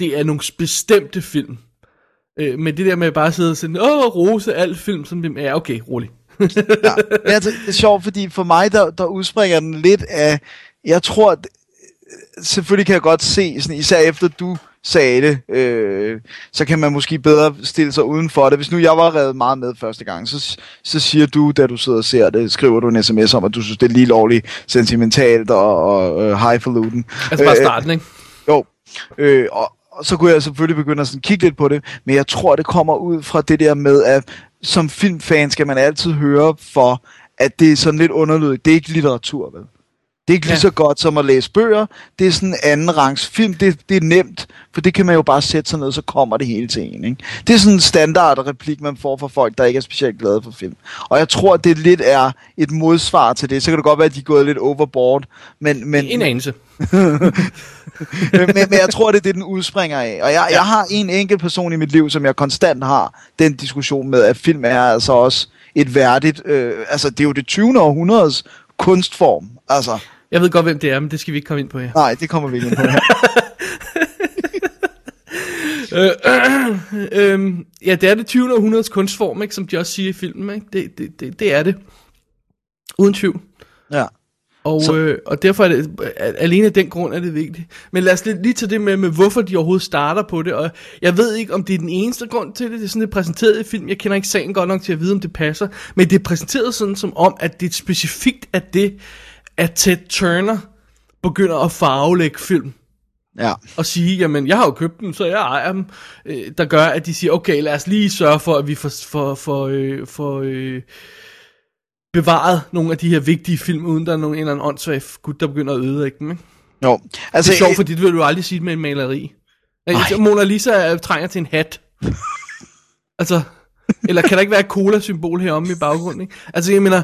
Det er nogle bestemte film. Øh, men det der med at bare sidde og sige, åh, rose al film, som er, okay, rolig. ja. Men altså, det er sjovt, fordi for mig, der, der udspringer den lidt af, jeg tror, at, selvfølgelig kan jeg godt se, sådan, især efter du sagde det, øh, så kan man måske bedre stille sig uden for det. Hvis nu jeg var revet meget med første gang, så, så siger du, da du sidder og ser det, skriver du en sms om, at du synes, det er lige lovligt sentimentalt og, og øh, highfalutin. Altså bare starten, ikke? Jo, øh, og, og så kunne jeg selvfølgelig begynde at sådan kigge lidt på det, men jeg tror, det kommer ud fra det der med, at som filmfan skal man altid høre for, at det er sådan lidt underlydigt. Det er ikke litteratur, vel? Det er ikke lige Ja. så godt som at læse bøger. Det er sådan en anden rangs film. Det, det er nemt, for det kan man jo bare sætte sig ned, så kommer det hele til en. Ikke? Det er sådan en standard replik, man får fra folk, der ikke er specielt glade for film. Og jeg tror, det lidt er et modsvar til det. Så kan det godt være, at de er gået lidt overboard. Men, men, En anelse. men, men, jeg tror, det er det, den udspringer af. Og jeg, jeg har en enkelt person i mit liv, som jeg konstant har den diskussion med, at film er altså også et værdigt... Øh, altså, det er jo det 20. århundredes kunstform. Altså, Jeg ved godt, hvem det er, men det skal vi ikke komme ind på her. nej, det kommer vi ikke ind på her. Øh, øh, øh, ja, det er det 20. århundredes kunstform, ikke, som de også siger i filmen. Ikke? Det, det, det, det er det. Uden tvivl. Ja. Og, Så- øh, og derfor er det, al- alene af den grund er det vigtigt. Men lad os lige, lige tage det med, med, hvorfor de overhovedet starter på det. Og jeg ved ikke, om det er den eneste grund til det. Det er sådan, det er præsenteret i film. Jeg kender ikke sagen godt nok til at vide, om det passer. Men det er præsenteret sådan som om, at det er specifikt af det, at Ted Turner begynder at farvelægge film Ja. og sige, jamen jeg har jo købt dem, så jeg ejer dem, øh, der gør, at de siger, okay, lad os lige sørge for, at vi får, for, for, øh, for øh, bevaret nogle af de her vigtige film, uden der er nogen en eller anden åndssvag gut, der begynder at ødelægge dem. Ikke? Jo. Altså, det er sjovt, fordi det vil du aldrig sige med en maleri. Altså, Mona Lisa trænger til en hat. altså, Eller kan der ikke være et cola-symbol heromme i baggrunden? Ikke? Altså, jeg mener,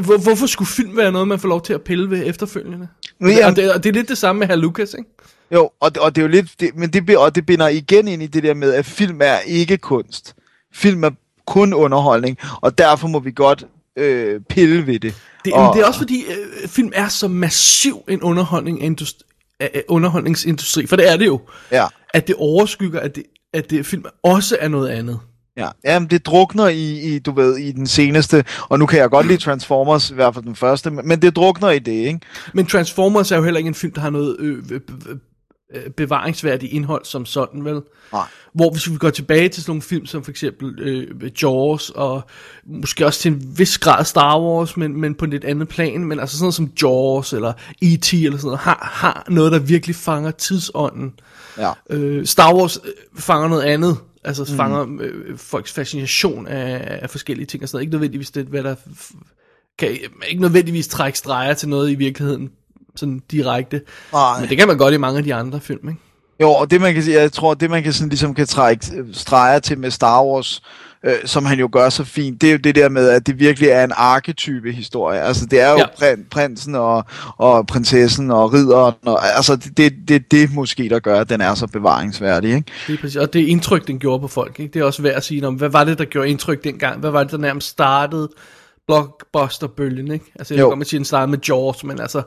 hvor, hvorfor skulle film være noget, man får lov til at pille ved efterfølgende? Ja. Og, det, og det er lidt det samme med herr Lucas, ikke? Jo, og, det- og det er jo lidt, det, men det, og det binder igen ind i det der med, at film er ikke kunst. Film er kun underholdning, og derfor må vi godt øh, pille ved det. Det, og, men det er også fordi, øh, film er så massiv en underholdning industri, øh, underholdningsindustri, for det er det jo. Ja. At det overskygger, at, det, at det, film også er noget andet. Ja, jamen det drukner i, i, du ved, i den seneste, og nu kan jeg godt lide Transformers, i hvert fald den første, men det drukner i det, ikke? Men Transformers er jo heller ikke en film, der har noget øh, øh, øh, bevaringsværdigt indhold som sådan, vel? Nej. Hvor hvis vi går tilbage til sådan nogle film som for eksempel øh, Jaws, og måske også til en vis grad Star Wars, men, men på et lidt andet plan, men altså sådan noget som Jaws eller E.T. eller sådan noget, har, har noget, der virkelig fanger tidsånden. Ja. Øh, Star Wars øh, fanger noget andet, altså mm. fanger øh, folks fascination af, af forskellige ting og sådan noget. Ikke nødvendigvis det, hvad der kan ikke nødvendigvis trække streger til noget i virkeligheden, sådan direkte. Nej. Men det kan man godt i mange af de andre film, ikke? Jo, og det man kan sige, jeg tror, det man kan sådan ligesom kan trække øh, streger til med Star Wars, øh, som han jo gør så fint, det er jo det der med, at det virkelig er en arketype historie. Altså det er jo Ja. prin, prinsen og, og prinsessen og ridderen, og, altså det det, det det måske, der gør, at den er så bevaringsværdig, ikke? Det er præcis. Og det indtryk, den gjorde på folk, ikke? Det er også værd at sige, om, hvad var det, der gjorde indtryk dengang? Hvad var det, der nærmest startede blockbuster-bølgen, ikke? Altså, jeg ved godt, man siger, den startede med Jaws, men altså,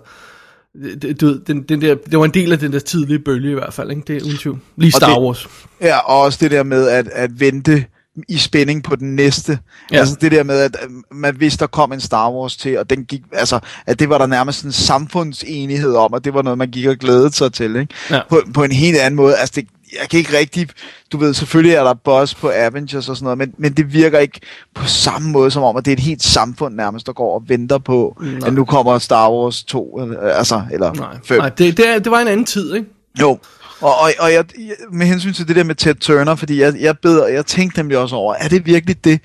det, du ved, den, den der, det var en del af den der tidlige bølge i hvert fald, ikke? Det er uden tvivl. Lige Og Star det- Wars. Ja, og også det der med at, at vente i spænding på den næste. Ja. Altså det der med, at man vidste, der kom en Star Wars til, og den gik, altså, at det var der nærmest en samfundsenighed om, og det var noget, man gik og glædede sig til, ikke? Ja. På, på en helt anden måde. Altså det, jeg kan ikke rigtig, du ved, selvfølgelig er der buzz på Avengers og sådan noget, men, men det virker ikke på samme måde som om, at det er et helt samfund nærmest, der går og venter på, Nej. at nu kommer Star Wars 2, eller, altså, eller Nej, 5. Nej det, det, det var en anden tid, ikke? Jo, og, og, og jeg, jeg, med hensyn til det der med Ted Turner, fordi jeg, jeg, beder, jeg tænkte nemlig også over, er det virkelig det?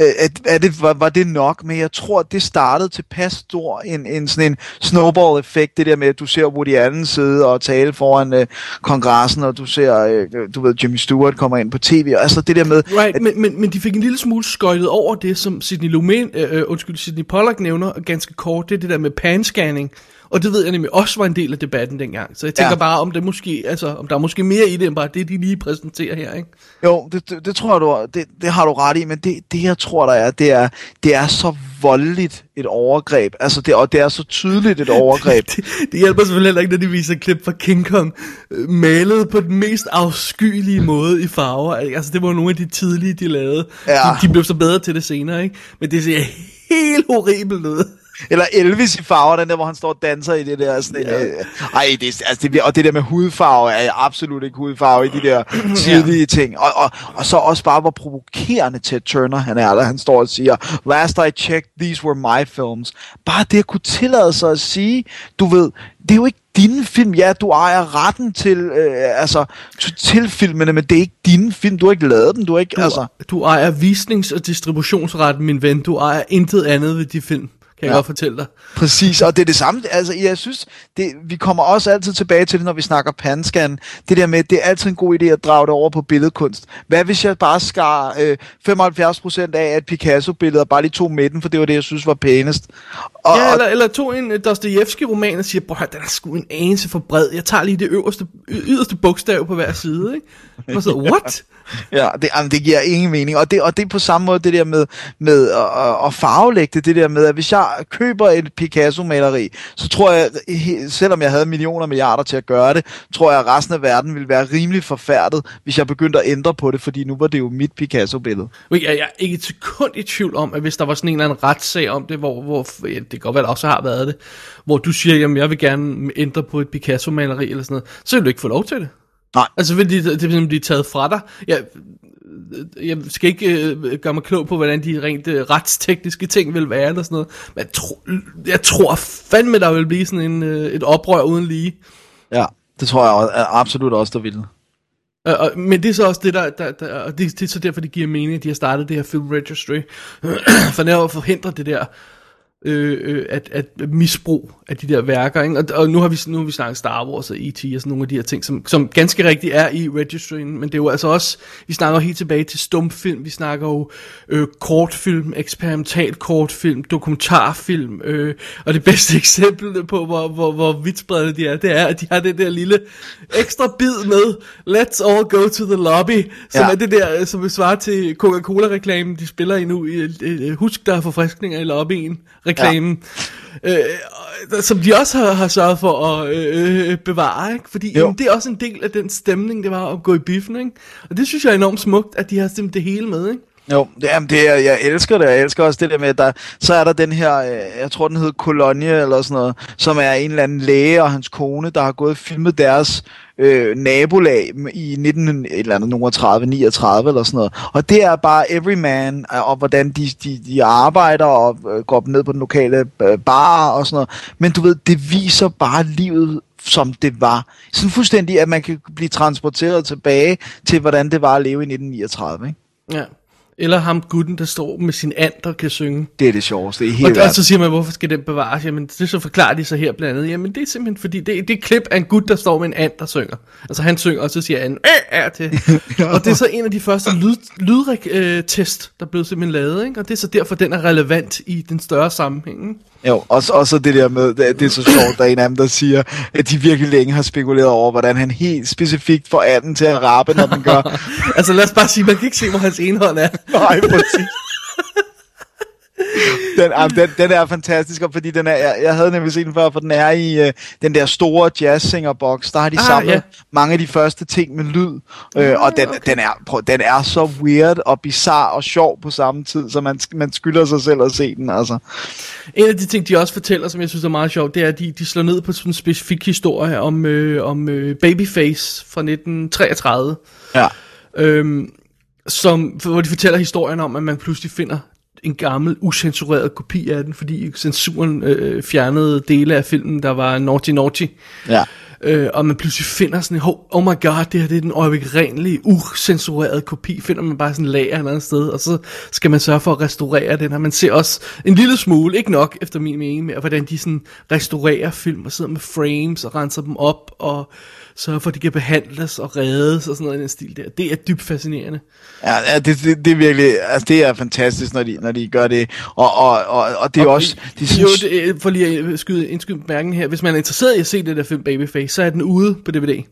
Øh, Er, er det var, var det nok? Men jeg tror, at det startede til pas stor en, en sådan en snowball-effekt, det der med, at du ser Woody Allen sidde og tale foran øh, kongressen, og du ser, øh, du ved, Jimmy Stewart kommer ind på tv, og altså det der med, Right, men, men, men de fik en lille smule skøjtet over det, som Sidney Lumet, øh, øh, undskyld, Sidney Pollack nævner ganske kort, det er det der med panscanning. Og det ved jeg nemlig også var en del af debatten dengang. Så jeg tænker ja. Bare, om det måske, altså, om der er måske mere i det, end bare det, de lige præsenterer her, ikke? Jo, det, det, det tror jeg, du, det, det har du ret i, men det, det jeg tror, der er, det er, det er så voldeligt et overgreb. Altså, det, og det er så tydeligt et overgreb. det, det hjælper selvfølgelig heller ikke, når de viser klip fra King Kong, øh, malet på den mest afskyelige måde i farver. Altså, det var nogle af de tidlige, de lavede. Ja. De, de blev så bedre til det senere, ikke? Men det ser helt horribelt ud. Eller Elvis i farver, den der, hvor han står og danser i det der. Sådan, ja. øh, ej, det, er- altså, det, og det der med hudfarve er absolut ikke hudfarve i de der tidlige ja. ting. Og, og, og så også bare, hvor provokerende Ted Turner han er, da han står og siger, last I checked, these were my films. Bare det at kunne tillade sig at sige, du ved, det er jo ikke dine film. Ja, du ejer retten til, øh, altså, til- til filmene, men det er ikke dine film. Du har ikke lavet dem. Du har ikke, Du, altså... du ejer visnings- og distributionsretten, min ven. Du ejer intet andet ved de film, kan jeg Ja. godt fortælle dig. Præcis, og det er det samme. Altså, jeg synes, det, vi kommer også altid tilbage til det, når vi snakker panscan. Det der med, det er altid en god idé at drage det over på billedkunst. Hvad hvis jeg bare skar øh, 75% af et Picasso-billede og bare lige tog midten, for det var det, jeg synes var pænest. Og, Ja, eller, eller tog en Dostojevski-roman og siger, bror, den er sgu en anelse for bred. Jeg tager lige det øverste, yderste bogstav på hver side, ikke? Og så, what? Ja, det, jamen, det giver ingen mening. Og det, og det er på samme måde det der med, med at, at- farvelægge det, det der med, at hvis jeg køber et Picasso-maleri, så tror jeg, selvom jeg havde millioner og milliarder til at gøre det, tror jeg, at resten af verden ville være rimelig forfærdet, hvis jeg begyndte at ændre på det, fordi nu var det jo mit Picasso-billede. Men Jeg, jeg er ikke et sekund i tvivl om, at hvis der var sådan en eller anden retssag om det, hvor, hvor ja, det kan godt være, der også har været det, hvor du siger, jamen jeg vil gerne ændre på et Picasso-maleri eller sådan noget, så vil du ikke få lov til det. Nej. Altså fordi det, det er simpelthen blive taget fra dig. Jeg, jeg skal ikke øh, gøre mig klog på, hvordan de rent øh, retstekniske ting vil være eller sådan noget, men jeg, tro, jeg tror fandme, der vil blive sådan en, øh, et oprør uden lige. Ja, det tror jeg også- absolut også, der ville. Øh, og, men det er så også det, der, der, der og det, det er så derfor, det giver mening, at de har startet det her Film Registry, for at forhindre det der øh, øh, at, at misbrug af de der værker. Ikke? Og, og nu har vi nu har vi snakket Star Wars og E.T. og sådan nogle af de her ting, som, som ganske rigtigt er i registering, men det er jo altså også, vi snakker helt tilbage til stumfilm, vi snakker jo øh, kortfilm, eksperimental kortfilm, dokumentarfilm, øh, og det bedste eksempel på, hvor, hvor, hvor vidtspredte de er, det er, at de har det der lille ekstra bid med, let's all go to the lobby, som Ja. er det der, som vil svare til Coca-Cola-reklamen, de spiller i nu, i, øh, husk der er forfriskninger i lobbyen, reklamen, ja. øh, som de også har, har sørget for at øh, øh, bevare, ikke? fordi jamen, det er også en del af den stemning, det var at gå i biffen, ikke? og det synes jeg er enormt smukt, at de har stemt det hele med, ikke? Jo, det, jamen det er, jeg elsker det, jeg elsker også det der med, at der, så er der den her, øh, jeg tror den hedder Kolonie eller sådan noget, som er en eller anden læge og hans kone, der har gået og filmet deres øh, nabolag i 19, et eller andet, nogen 30, 39 eller sådan noget. Og det er bare every man, øh, og hvordan de, de, de arbejder og øh, går ned på den lokale bar og sådan noget. Men du ved, det viser bare livet som det var. Sådan fuldstændig, at man kan blive transporteret tilbage til, hvordan det var at leve i 1939, ikke? Ja. Eller ham gutten, der står med sin and, der kan synge. Det er det sjoveste i Og, hele og så siger man, hvorfor skal den bevares? Jamen, det så forklarer de så her blandt andet. Jamen, det er simpelthen fordi, det, det er et klip af en gut, der står med en and, der synger. Altså, han synger, og så siger han, øh, er til. og det er så en af de første lyd, lydtest, der blev simpelthen lavet, ikke? Og det er så derfor, den er relevant i den større sammenhæng. ikke? Jo, og, og så det der med, det, det er så sjovt, der er en af dem, der siger, at de virkelig længe har spekuleret over, hvordan han helt specifikt får anden til at rappe, når den gør. altså, lad os bare sige, man kan ikke se, hvor hans ene hånd er. Nej, præcis. Den, ah, den, den er fantastisk, og fordi den er, jeg, jeg havde nemlig set den før, for den er i øh, den der store jazzsinger-box. Der har de Ah, samlet ja. mange af de første ting med lyd, øh, og den, den, er, prøv, den er så weird og bizarre og sjov på samme tid, så man, man skylder sig selv at se den, altså. En af de ting, de også fortæller, som jeg synes er meget sjovt, det er, at de, de slår ned på sådan en specifik historie om, øh, om øh, Babyface fra 1933. Ja. Øhm, som, hvor de fortæller historien om, at man pludselig finder en gammel, usensureret kopi af den, fordi censuren øh, fjernede dele af filmen, der var naughty naughty. Ja. Øh, og man pludselig finder sådan en, oh, oh my god, det her det er den oprindelige, usensurerede kopi, finder man bare sådan lager et eller andet sted, og så skal man sørge for at restaurere den, og man ser også en lille smule, ikke nok efter min mening, med, hvordan de sådan restaurerer film, og sidder med frames, og renser dem op, og sørger for, at de kan behandles og reddes, og sådan noget i den stil der. Det er dybt fascinerende. Ja, det, det, det er virkelig, altså det er fantastisk, når de, når de gør det, og, og, og, og det er Og også, de Jo, synes, det, øh, for lige at skyde, indskyde bemærkningen her, hvis man er interesseret i at se det der film Babyface, så er den ude på DVD.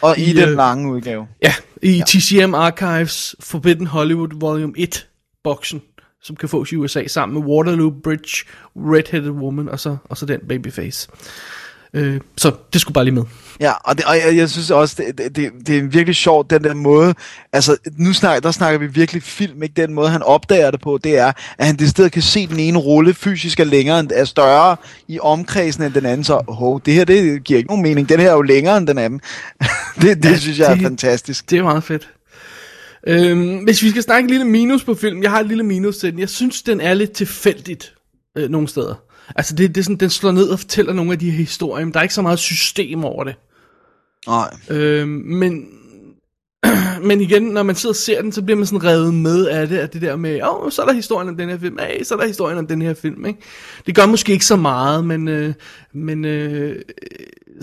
og i, i, den øh, lange udgave. Ja, i ja. TCM Archives Forbidden Hollywood Volume 1 boksen, som kan fås i USA sammen med Waterloo Bridge, Redheaded Woman og så, og så den Babyface. Øh, så det skulle bare lige med. Ja, og, det, og jeg, jeg synes også, det, det, det, det er virkelig sjovt, den der måde, altså nu snakker, der snakker vi virkelig film, ikke den måde, han opdager det på, det er, at han det sted kan se den ene rulle fysisk er længere, end, er større i omkredsen end den anden, så oh, det her, det giver ikke nogen mening, den her er jo længere end den anden. det, det ja, synes jeg er det- fantastisk. Det er meget fedt. Øhm, hvis vi skal snakke en lille minus på filmen, jeg har et lille minus til den. Jeg synes, den er lidt tilfældigt øh, nogle steder. Altså, det, det er sådan, den slår ned og fortæller nogle af de her historier, men der er ikke så meget system over det. Nej. Øhm, men, men igen, når man sidder og ser den, så bliver man sådan revet med af det, af det der med, åh, oh, så er der historien om den her film, hey, så er der historien om den her film, ikke? Det gør måske ikke så meget, men, øh, men øh,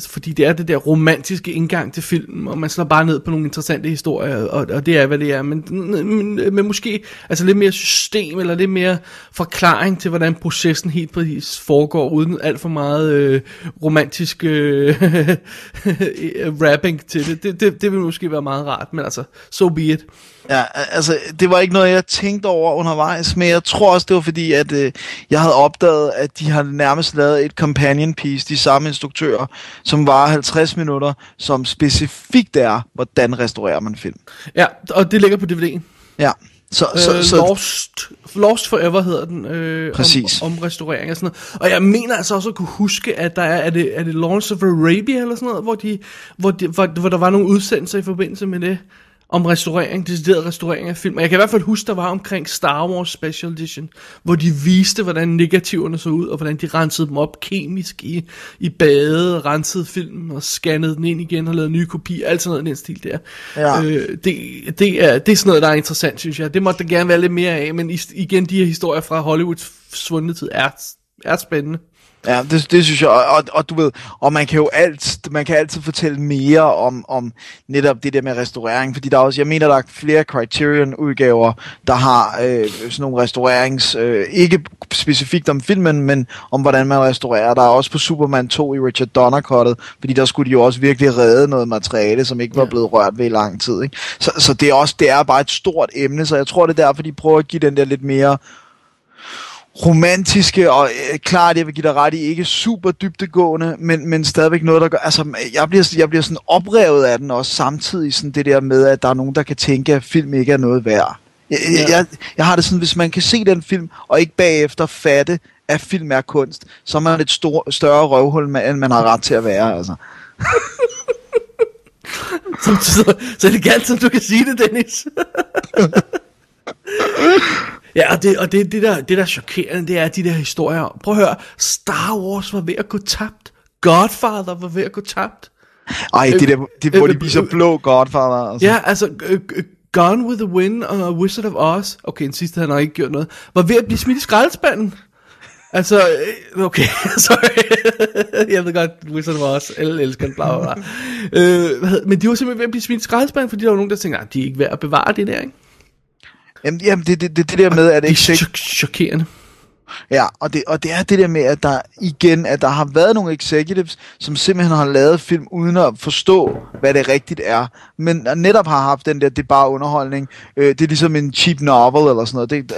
fordi det er det der romantiske indgang til filmen, og man slår bare ned på nogle interessante historier, og, og det er, hvad det er, men, men, men måske altså lidt mere system, eller lidt mere forklaring til, hvordan processen helt præcis foregår, uden alt for meget øh, romantisk øh, rapping til det. Det, det. det vil måske være meget rart, men altså, so be it. Ja, altså, det var ikke noget, jeg tænkte over undervejs, men jeg tror også, det var fordi, at øh, jeg havde opdaget, at de har nærmest lavet et companion piece, de samme instruktører, som var 50 minutter, som specifikt er, hvordan restaurerer man film. Ja, og det ligger på DVD'en. Ja, så, Øh, så, så Lost, Lost Forever hedder den, øh, Præcis. om, om restaurering og sådan noget. Og jeg mener altså også at kunne huske, at der er, er det, er det Lawrence of Arabia eller sådan noget, hvor, de, hvor, de, hvor, hvor der var nogle udsendelser i forbindelse med det, om restaurering, decideret restaurering af film. Og jeg kan i hvert fald huske, der var omkring Star Wars Special Edition, hvor de viste, hvordan negativerne så ud, og hvordan de rensede dem op kemisk i, i bade, rensede filmen og scannede den ind igen og lavede nye kopier, alt sådan noget den stil der. Ja. Øh, det, det, er, det er sådan noget, der er interessant, synes jeg. Det måtte der gerne være lidt mere af, men igen, de her historier fra Hollywoods svundne tid er er spændende. Ja, det, det synes jeg, og, og, og du ved, og man kan jo alt, man kan altid fortælle mere om, om netop det der med restaurering, fordi der er også, jeg mener, der er flere Criterion-udgaver, der har øh, sådan nogle restaurerings, øh, ikke specifikt om filmen, men om hvordan man restaurerer. Der er også på Superman 2 i Richard Donner-kottet, fordi der skulle de jo også virkelig redde noget materiale, som ikke var blevet rørt ved i lang tid. Ikke? Så, så det er også, det er bare et stort emne, så jeg tror, det er derfor, de prøver at give den der lidt mere romantiske, og øh, klart, jeg vil give dig ret i, ikke super dybtegående, men, men stadigvæk noget, der gør, altså, jeg bliver, jeg bliver sådan oprevet af den også, samtidig sådan det der med, at der er nogen, der kan tænke, at film ikke er noget værd. Jeg, ja. jeg, jeg, har det sådan, hvis man kan se den film, og ikke bagefter fatte, at film er kunst, så er man et stor, større røvhul, end man har ret til at være, altså. så, så, så elegant, som du kan sige det, Dennis. Ja, og det, og det, det, der, det der er chokerende, det er de der historier. Prøv at høre, Star Wars var ved at gå tabt. Godfather var ved at gå tabt. Ej, det der, det, hvor de viser blå Godfather. Altså. Ja, altså, Gone with the Wind og Wizard of Oz, okay, den sidste havde nok ikke gjort noget, var ved at blive smidt i skraldespanden. Altså, okay, sorry. jeg ved godt, Wizard of Oz, alle elsker den, bla bla bla. øh, men de var simpelthen ved at blive smidt i skraldespanden, fordi der var nogen, der tænkte, at de er ikke værd at bevare det der, ikke? Jamen, jamen det, det, det, det der med, at det er chokerende. Ja, og det, og det er det der med, at der igen, at der har været nogle executives, som simpelthen har lavet film uden at forstå, hvad det rigtigt er. Men netop har haft den der, det er bare underholdning. Øh, det er ligesom en cheap novel eller sådan noget. Det,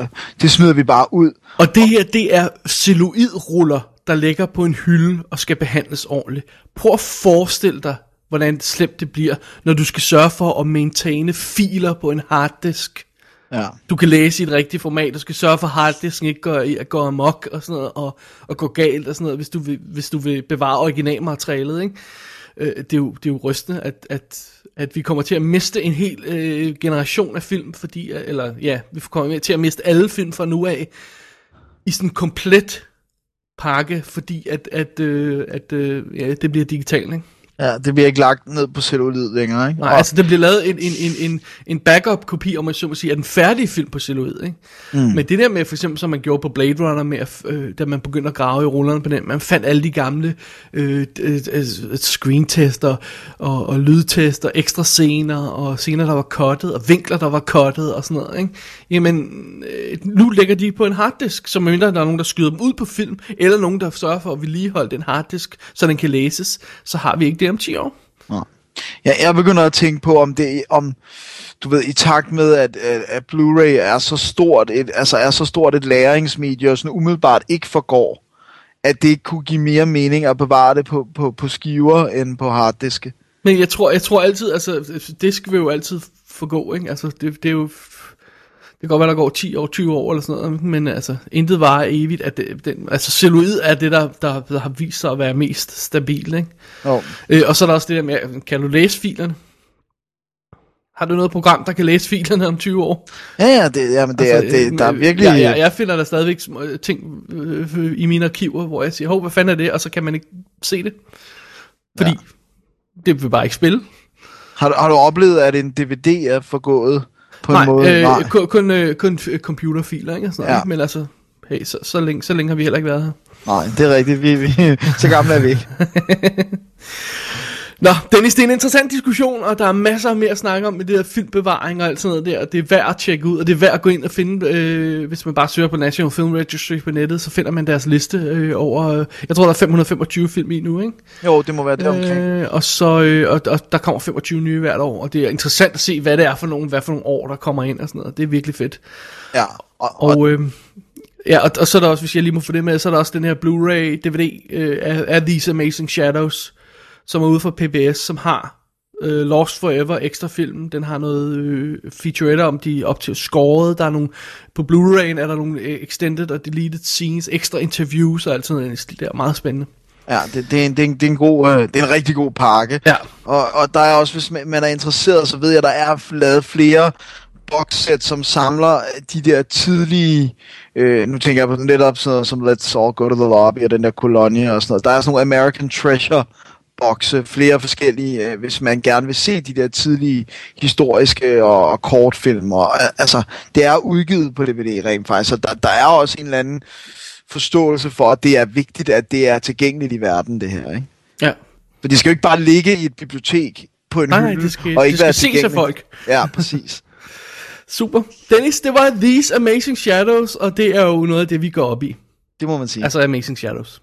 øh det smider vi bare ud. Og det her, det er celluloidruller, der ligger på en hylde og skal behandles ordentligt. Prøv at forestille dig, hvordan slemt det bliver, når du skal sørge for at maintaine filer på en harddisk Ja. Du kan læse i et rigtigt format, du skal sørge for, at harddisken ikke går, går amok og sådan noget, og, og går galt og sådan noget, hvis du vil, hvis du vil bevare originalmaterialet, ikke? Øh, det, er jo, det er jo rystende, at, at, at vi kommer til at miste en hel øh, generation af film, fordi, eller ja, vi kommer til at miste alle film fra nu af, i sådan en komplet pakke, fordi at, at, øh, at øh, ja, det bliver digitalt, ikke? Ja, det bliver ikke lagt ned på celluloid længere, ikke? Nej, og... altså der bliver lavet en, en, en, en, en backup-kopi, om man så må sige, af den færdige film på celluloid, ikke? Mm. Men det der med, for eksempel, som man gjorde på Blade Runner, med at, øh, da man begyndte at grave i rullerne på den, man fandt alle de gamle øh, øh, øh, screentester, og, og lydtester, ekstra scener, og scener, der var cuttet, og vinkler, der var cuttet, og sådan noget, ikke? Jamen, øh, nu ligger de på en harddisk, så mindre der er nogen, der skyder dem ud på film, eller nogen, der sørger for at vedligeholde den harddisk, så den kan læses, så har vi ikke det om 10 år. Ja. Ja, jeg begynder at tænke på, om det om du ved, i takt med, at, at, Blu-ray er så stort et, altså er så stort et læringsmedie, og sådan umiddelbart ikke forgår, at det ikke kunne give mere mening at bevare det på, på, på skiver end på harddiske. Men jeg tror, jeg tror altid, altså disk vil jo altid forgå, ikke? Altså det, det er jo kan godt være, der går 10 år, 20 år eller sådan noget, men altså, intet varer evigt. At det, den, altså, celluloid er det, der, der, der har vist sig at være mest stabil, ikke? Oh. Øh, og så er der også det der med, kan du læse filerne? Har du noget program, der kan læse filerne om 20 år? Ja, ja, det, jamen, det altså, er, det, der er virkelig... Ja, ja, jeg finder der stadigvæk ting øh, i mine arkiver, hvor jeg siger, hov, hvad fanden er det? Og så kan man ikke se det. Fordi ja. det vil bare ikke spille. Har du, har du oplevet, at en DVD er forgået? På Nej, en måde. Øh, Nej, kun, kun, øh, kun computerfiler, ikke? Sådan, ja. Men altså, hey, så, så, længe, så længe har vi heller ikke været her. Nej, det er rigtigt. Vi, vi, så gamle er vi ikke. Nå, Dennis, det er en interessant diskussion, og der er masser mere at snakke om med det der filmbevaring og alt sådan noget der, og det er værd at tjekke ud, og det er værd at gå ind og finde, øh, hvis man bare søger på National Film Registry på nettet, så finder man deres liste øh, over, øh, jeg tror der er 525 film i nu, ikke? Jo, det må være det omkring. Øh, og, så, øh, og, og der kommer 25 nye hvert år, og det er interessant at se, hvad det er for nogle, hvad for nogle år, der kommer ind og sådan noget, det er virkelig fedt. Ja, og, og, og øh, Ja, og, og så er der også, hvis jeg lige må få det med, så er der også den her Blu-ray DVD øh, af, af These Amazing Shadows, som er ude fra PBS, som har øh, Lost Forever ekstra film. Den har noget øh, featurette om de op til skåret. Der er nogle, på Blu-ray'en er der nogle øh, extended og deleted scenes, ekstra interviews og alt sådan noget. Det er meget spændende. Ja, det, det, er en, det, er en, det, er en god, øh, det er en rigtig god pakke. Ja. Og, og der er også, hvis man, er interesseret, så ved jeg, der er lavet flere boxsæt, som samler de der tidlige, øh, nu tænker jeg på netop sådan noget som Let's All Go to the Lobby og den der kolonie og sådan noget. Der er sådan nogle American Treasure bokse, flere forskellige, øh, hvis man gerne vil se de der tidlige historiske og, og kortfilm. Og, altså, det er udgivet på DVD rent faktisk, så der, der er også en eller anden forståelse for, at det er vigtigt, at det er tilgængeligt i verden, det her. Ikke? Ja. For det skal jo ikke bare ligge i et bibliotek på en Nej, nej, hylde, det skal- og det ikke skal være ses af folk. Ja, præcis. Super. Dennis, det var These Amazing Shadows, og det er jo noget af det, vi går op i. Det må man sige. Altså Amazing Shadows.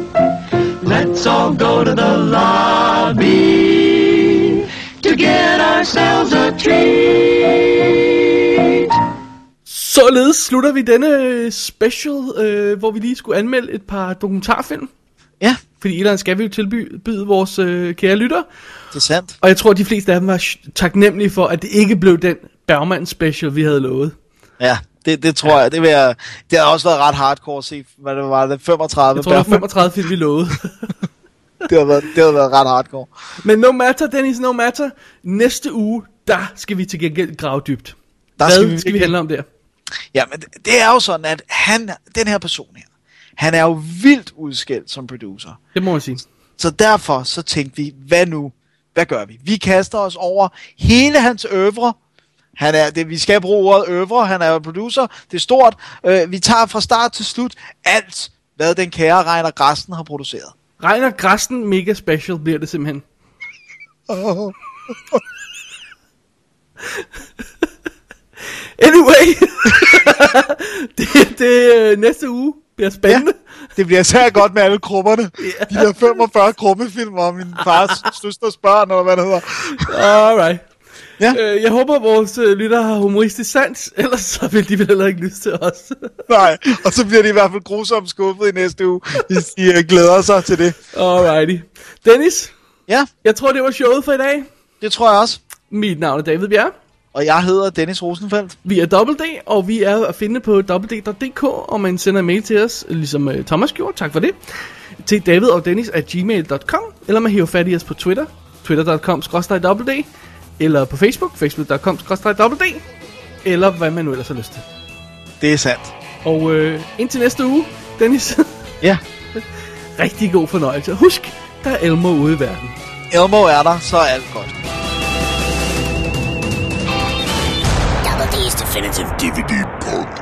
Let's all go to the lobby to get ourselves a treat. Således slutter vi denne øh, special, øh, hvor vi lige skulle anmelde et par dokumentarfilm. Ja. Fordi andet skal vi jo tilbyde vores øh, kære lytter. Det er sandt. Og jeg tror, at de fleste af dem var taknemmelige for, at det ikke blev den Bergman special, vi havde lovet. Ja, det, det tror jeg. Det, vil jeg. det har også været ret hardcore at se, hvad det var, det 35. Jeg tror, det var 35 film, vi lovede. det, har været, det har været ret hardcore. Men no matter, Dennis, no matter. Næste uge, der skal vi til gengæld grave dybt. Der Hvad skal vi skal vi handle om der? Ja, men det- er jo sådan, at han, den her person her, han er jo vildt udskilt som producer. Det må man sige. Så derfor så tænkte vi, hvad nu? Hvad gør vi? Vi kaster os over hele hans øvre. Han er, det, vi skal bruge ordet øvre, han er producer, det er stort. Øh, vi tager fra start til slut alt, hvad den kære Reiner Grasten har produceret. Regner Græsten mega special bliver det simpelthen. Oh. Anyway, det, det øh, næste uge bliver spændende. Det bliver så godt med alle krummerne. Yeah. De der 45 krummefilm om min fars søsters børn, eller hvad det hedder. Alright. Ja. Øh, jeg håber, vores øh, lytter har humoristisk sans, ellers så vil de vel heller ikke lyst til os. Nej, og så bliver de i hvert fald grusomt skuffet i næste uge, hvis de øh, glæder sig til det. Alrighty. Dennis? Ja? Jeg tror, det var showet for i dag. Det tror jeg også. Mit navn er David Bjerg. Og jeg hedder Dennis Rosenfeldt. Vi er Double D, og vi er at finde på www.dk, og man sender en mail til os, ligesom uh, Thomas gjorde, tak for det, til david og dennis at gmail.com, eller man hiver fat i os på Twitter, twitter.com www eller på Facebook, facebook.com www eller hvad man nu ellers har lyst til. Det er sandt. Og øh, indtil næste uge, Dennis. ja. Rigtig god fornøjelse. Husk, der er Elmo ude i verden. Elmo er der, så er alt godt. Double D's Definitive DVD Punk.